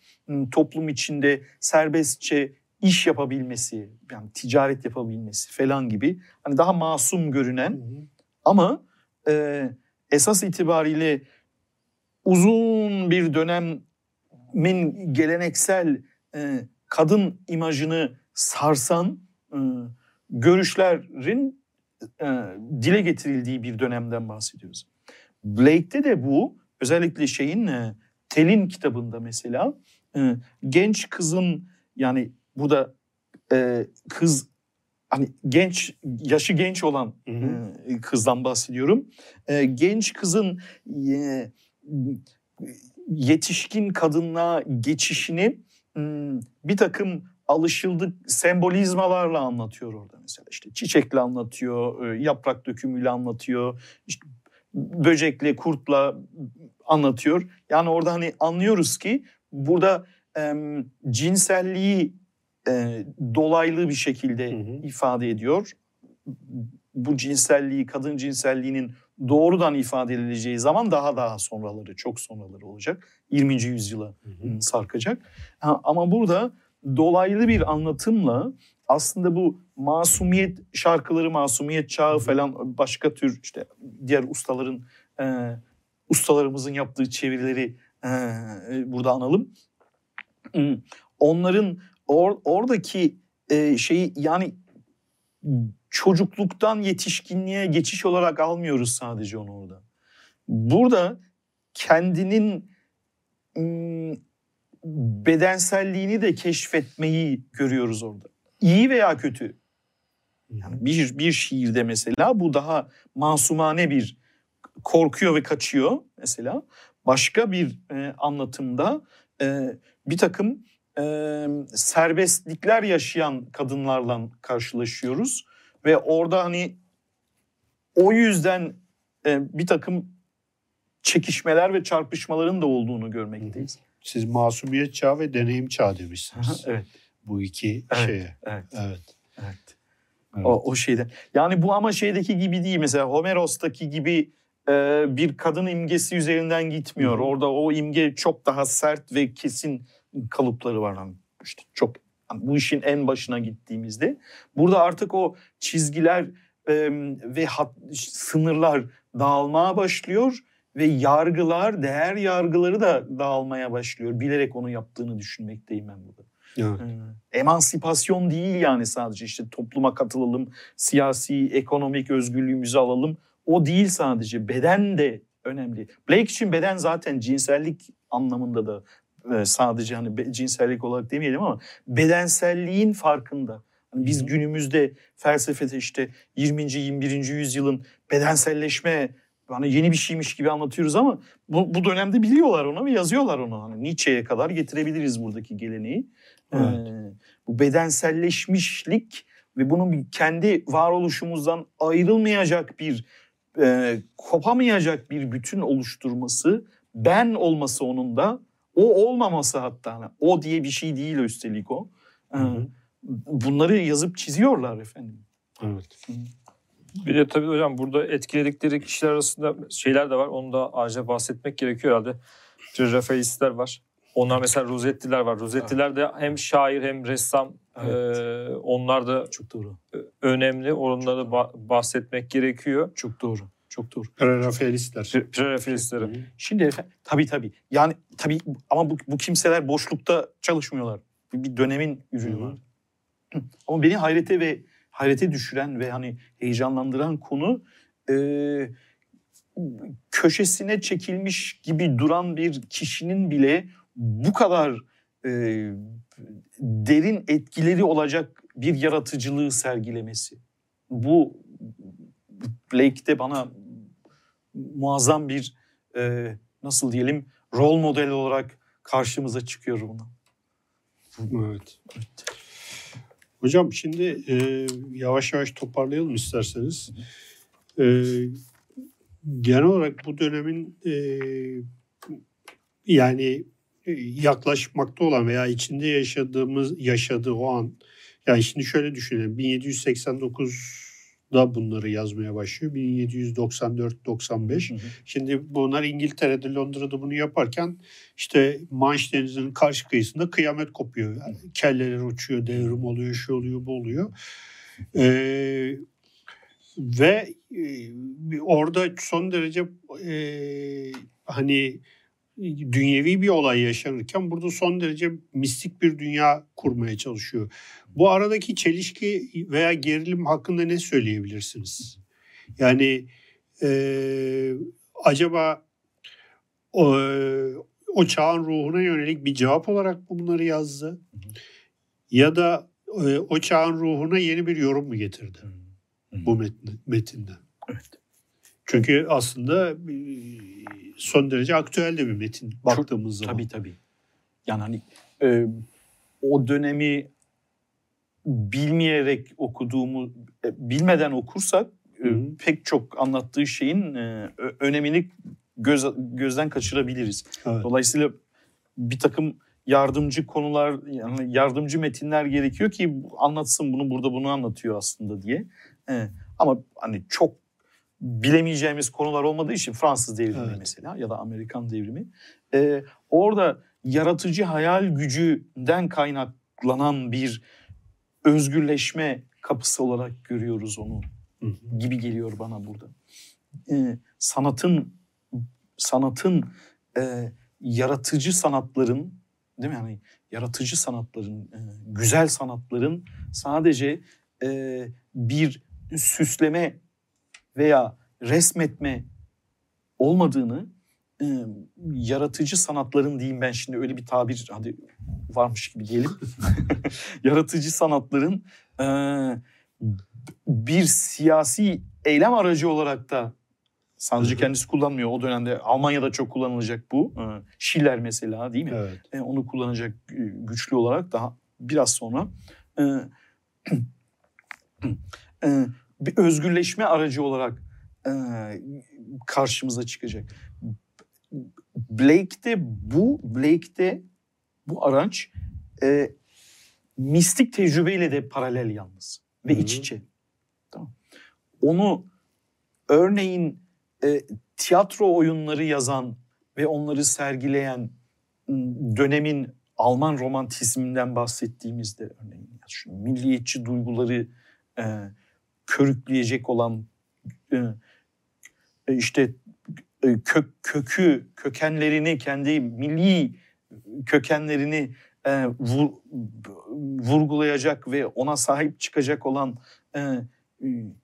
toplum içinde serbestçe iş yapabilmesi, yani ticaret yapabilmesi falan gibi hani daha masum görünen hı hı. ama e, esas itibariyle uzun bir dönemin geleneksel e, kadın imajını sarsan e, görüşlerin e, dile getirildiği bir dönemden bahsediyoruz. Blake'te de bu özellikle şeyin e, Tel'in kitabında mesela e, genç kızın yani bu da e, kız hani genç yaşı genç olan hı hı. kızdan bahsediyorum. Genç kızın yetişkin kadınlığa geçişini bir takım alışıldık sembolizmalarla anlatıyor orada mesela. işte çiçekle anlatıyor, yaprak dökümüyle anlatıyor. İşte böcekle, kurtla anlatıyor. Yani orada hani anlıyoruz ki burada e, cinselliği e, dolaylı bir şekilde Hı hı. ifade ediyor. Bu cinselliği, kadın cinselliğinin doğrudan ifade edileceği zaman daha daha sonraları, çok sonraları olacak. 20. yüzyıla Hı hı. sarkacak. Ha, ama burada dolaylı bir anlatımla aslında bu masumiyet şarkıları, masumiyet çağı falan başka tür işte diğer ustaların e, ustalarımızın yaptığı çevirileri e, burada analım. Onların or, oradaki e, şeyi yani çocukluktan yetişkinliğe geçiş olarak almıyoruz sadece onu orada. Burada kendinin bedenselliğini de keşfetmeyi görüyoruz orada. İyi veya kötü. Yani bir, bir şiirde mesela bu daha masumane bir korkuyor ve kaçıyor mesela. Başka bir e, anlatımda e, bir takım e, serbestlikler yaşayan kadınlarla karşılaşıyoruz. Ve orada hani o yüzden e, bir takım çekişmeler ve çarpışmaların da olduğunu görmekteyiz. Siz masumiyet çağı ve deneyim çağı demişsiniz. evet, Bu iki Evet. şeye. evet, Evet. evet. Evet. O, o şeyde. Yani bu ama şeydeki gibi değil. Mesela Homeros'taki gibi e, bir kadın imgesi üzerinden gitmiyor. Hı. Orada o imge çok daha sert ve kesin kalıpları var. Yani işte çok yani bu işin en başına gittiğimizde. Burada artık o çizgiler e, ve hat, sınırlar dağılmaya başlıyor ve yargılar, değer yargıları da dağılmaya başlıyor. Bilerek onu yaptığını düşünmekteyim ben burada. Evet. Ee, Emansipasyon değil yani sadece işte topluma katılalım, siyasi, ekonomik özgürlüğümüzü alalım. O değil sadece. Beden de önemli. Blake için beden zaten cinsellik anlamında da e, sadece hani cinsellik olarak demeyelim ama bedenselliğin farkında. Hani biz günümüzde felsefede işte 20. 21. yüzyılın bedenselleşme hani yeni bir şeymiş gibi anlatıyoruz ama bu, bu dönemde biliyorlar onu ve yazıyorlar onu. Hani Nietzsche'ye kadar getirebiliriz buradaki geleneği. Evet. Ee, bu bedenselleşmişlik ve bunun bir kendi varoluşumuzdan ayrılmayacak bir, e, kopamayacak bir bütün oluşturması, ben olması onun da, o olmaması hatta. Hani o diye bir şey değil üstelik o. Ee, Hı hı. bunları yazıp çiziyorlar efendim. Evet. Bir de tabii hocam burada etkiledikleri kişiler arasında şeyler de var. Onu da ayrıca bahsetmek gerekiyor herhalde. Rafaelistler var. Onlar mesela Rosettiler var. Rosettiler de hem şair hem ressam. Evet. Ee, onlar da Çok doğru. önemli. Onları da ba- bahsetmek gerekiyor. Çok doğru. Çok doğru. Prerafaelistler. Prerafaelistleri. Şimdi efendim tabii tabii. Yani tabii ama bu, bu kimseler boşlukta çalışmıyorlar. Bir, bir dönemin ürünü var. Ama beni hayrete ve hayrete düşüren ve hani heyecanlandıran konu e, köşesine çekilmiş gibi duran bir kişinin bile bu kadar e, derin etkileri olacak bir yaratıcılığı sergilemesi. Bu Blake'de bana muazzam bir e, nasıl diyelim rol model olarak karşımıza çıkıyor buna. Evet. Hocam şimdi e, yavaş yavaş toparlayalım isterseniz. E, genel olarak bu dönemin e, yani yaklaşmakta olan veya içinde yaşadığımız yaşadığı o an. Yani şimdi şöyle düşünelim. 1789'da bunları yazmaya başlıyor. 1794-95 Şimdi bunlar İngiltere'de, Londra'da bunu yaparken işte Manş Denizi'nin karşı kıyısında kıyamet kopuyor. Yani kelleler uçuyor, devrim oluyor, şu oluyor, bu oluyor. Ee, ve e, orada son derece e, hani dünyevi bir olay yaşanırken burada son derece mistik bir dünya kurmaya çalışıyor. Bu aradaki çelişki veya gerilim hakkında ne söyleyebilirsiniz? Yani e, acaba o, o çağın ruhuna yönelik bir cevap olarak bunları yazdı? Ya da e, o çağın ruhuna yeni bir yorum mu getirdi bu metin, metinde? Evet. Çünkü aslında e, son derece aktüel de bir metin baktığımız zaman. Tabii tabii. Yani hani e, o dönemi bilmeyerek okuduğumu e, bilmeden okursak e, pek çok anlattığı şeyin e, önemini göz, gözden kaçırabiliriz. Evet. Dolayısıyla bir takım yardımcı konular yani yardımcı metinler gerekiyor ki anlatsın bunu burada bunu anlatıyor aslında diye. Ee, ama hani çok bilemeyeceğimiz konular olmadığı için Fransız devrimi Evet. mesela ya da Amerikan devrimi. Ee, orada yaratıcı hayal gücünden kaynaklanan bir özgürleşme kapısı olarak görüyoruz onu Hı hı. gibi geliyor bana burada. Ee, sanatın sanatın e, yaratıcı sanatların değil mi yani yaratıcı sanatların e, güzel sanatların sadece e, bir süsleme veya resmetme olmadığını e, yaratıcı sanatların diyeyim ben şimdi öyle bir tabir hadi varmış gibi diyelim. yaratıcı sanatların e, bir siyasi eylem aracı olarak da sadece kendisi kullanmıyor. O dönemde Almanya'da çok kullanılacak bu. E, Schiller mesela değil mi? Evet. E, onu kullanacak güçlü olarak daha biraz sonra e, e, bir özgürleşme aracı olarak e, karşımıza çıkacak. Blake'de bu Blake'de bu araç e, mistik tecrübeyle de paralel yalnız ve iç içe. Tamam. Onu örneğin e, tiyatro oyunları yazan ve onları sergileyen dönemin Alman romantizminden bahsettiğimizde örneğin ya şu milliyetçi duyguları e, körükleyecek olan e, e, işte e, kök kökü kökenlerini kendi milli kökenlerini e, vur- vurgulayacak ve ona sahip çıkacak olan e,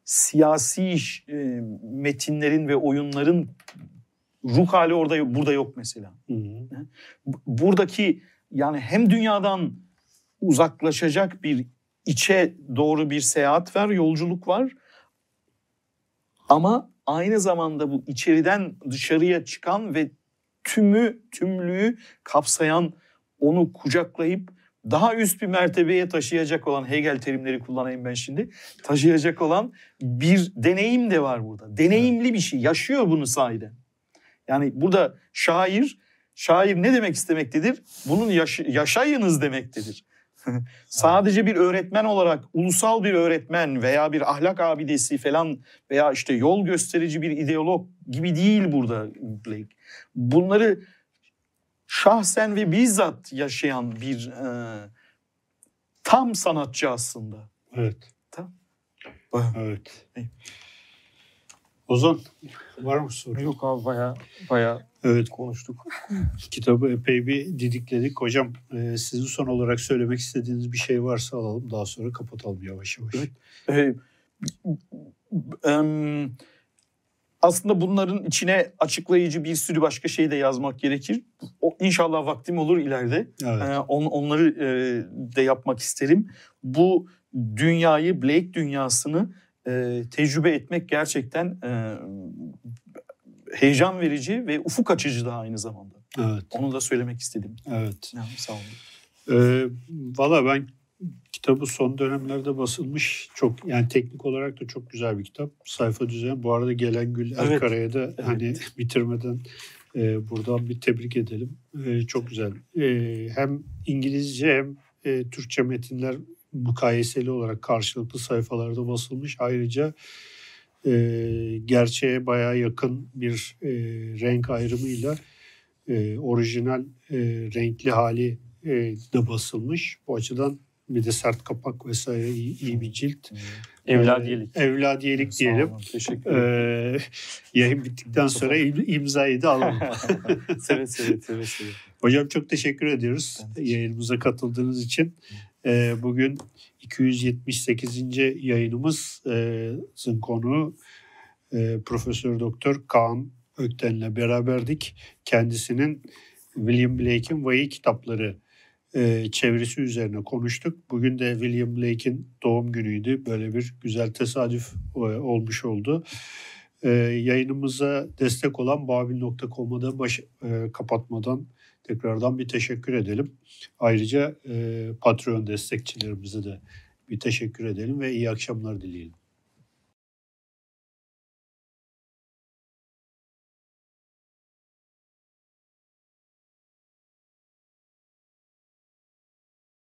siyasi iş, e, metinlerin ve oyunların ruh hali orada burada yok mesela. Hı hı. Bu- Buradaki yani hem dünyadan uzaklaşacak bir içe doğru bir seyahat var, yolculuk var. Ama aynı zamanda bu içeriden dışarıya çıkan ve tümü, tümlüğü kapsayan, onu kucaklayıp daha üst bir mertebeye taşıyacak olan Hegel terimleri kullanayım ben şimdi. Taşıyacak olan bir deneyim de var burada. Deneyimli bir şey. Yaşıyor bunu sahiden. Yani burada şair, şair ne demek istemektedir? Bunun yaş- yaşayınız demektedir. Sadece bir öğretmen olarak, ulusal bir öğretmen veya bir ahlak abidesi falan veya işte yol gösterici bir ideolog gibi değil burada Blake. Bunları şahsen ve bizzat yaşayan bir e, tam sanatçı aslında. Evet. Tamam. Evet. İyi. Ozan var mı soru? Yok abi baya baya Evet konuştuk. kitabı epey bir didikledik. Hocam e, sizin son olarak söylemek istediğiniz bir şey varsa alalım. Daha sonra kapatalım yavaş yavaş. Evet. Ee, em, aslında bunların içine açıklayıcı bir sürü başka şey de yazmak gerekir. O, inşallah vaktim olur ileride. Evet. Ee, on, onları e, de yapmak isterim. Bu dünyayı, Blake dünyasını e, tecrübe etmek gerçekten e, heyecan verici ve ufuk açıcı da aynı zamanda. Evet. Onu da söylemek istedim. Evet. Yani, sağ olun. Ee, Valla ben kitabı son dönemlerde basılmış çok yani teknik olarak da çok güzel bir kitap. Sayfa düzeni. Bu arada gelen Gül Evet. Erkara'ya da hani bitirmeden e, buradan bir tebrik edelim. E, çok güzel. E, hem İngilizce hem e, Türkçe metinler mukayeseli olarak karşılıklı sayfalarda basılmış. Ayrıca e, gerçeğe bayağı yakın bir e, renk ayrımıyla e, orijinal e, renkli hali e, de basılmış. Bu açıdan bir de sert kapak vesaire iyi, iyi bir cilt. Evladiyelik. Ee, evladiyelik diyelim. Teşekkür ederim. Ee, yayın bittikten sonra im- imzayı da alalım. seve seve seve seve. Hocam çok teşekkür ediyoruz teşekkür yayınımıza katıldığınız için. Ee, bugün 278. yayınımızın konuğu Profesör Doktor Kaan Ökten'le beraberdik. Kendisinin William Blake'in Vahiy kitapları e, çevirisi üzerine konuştuk. Bugün de William Blake'in doğum günüydü. Böyle bir güzel tesadüf e, olmuş oldu. E, yayınımıza destek olan babil.com'a da baş, e, kapatmadan tekrardan bir teşekkür edelim. Ayrıca e, Patreon destekçilerimize de bir teşekkür edelim ve iyi akşamlar dileyelim.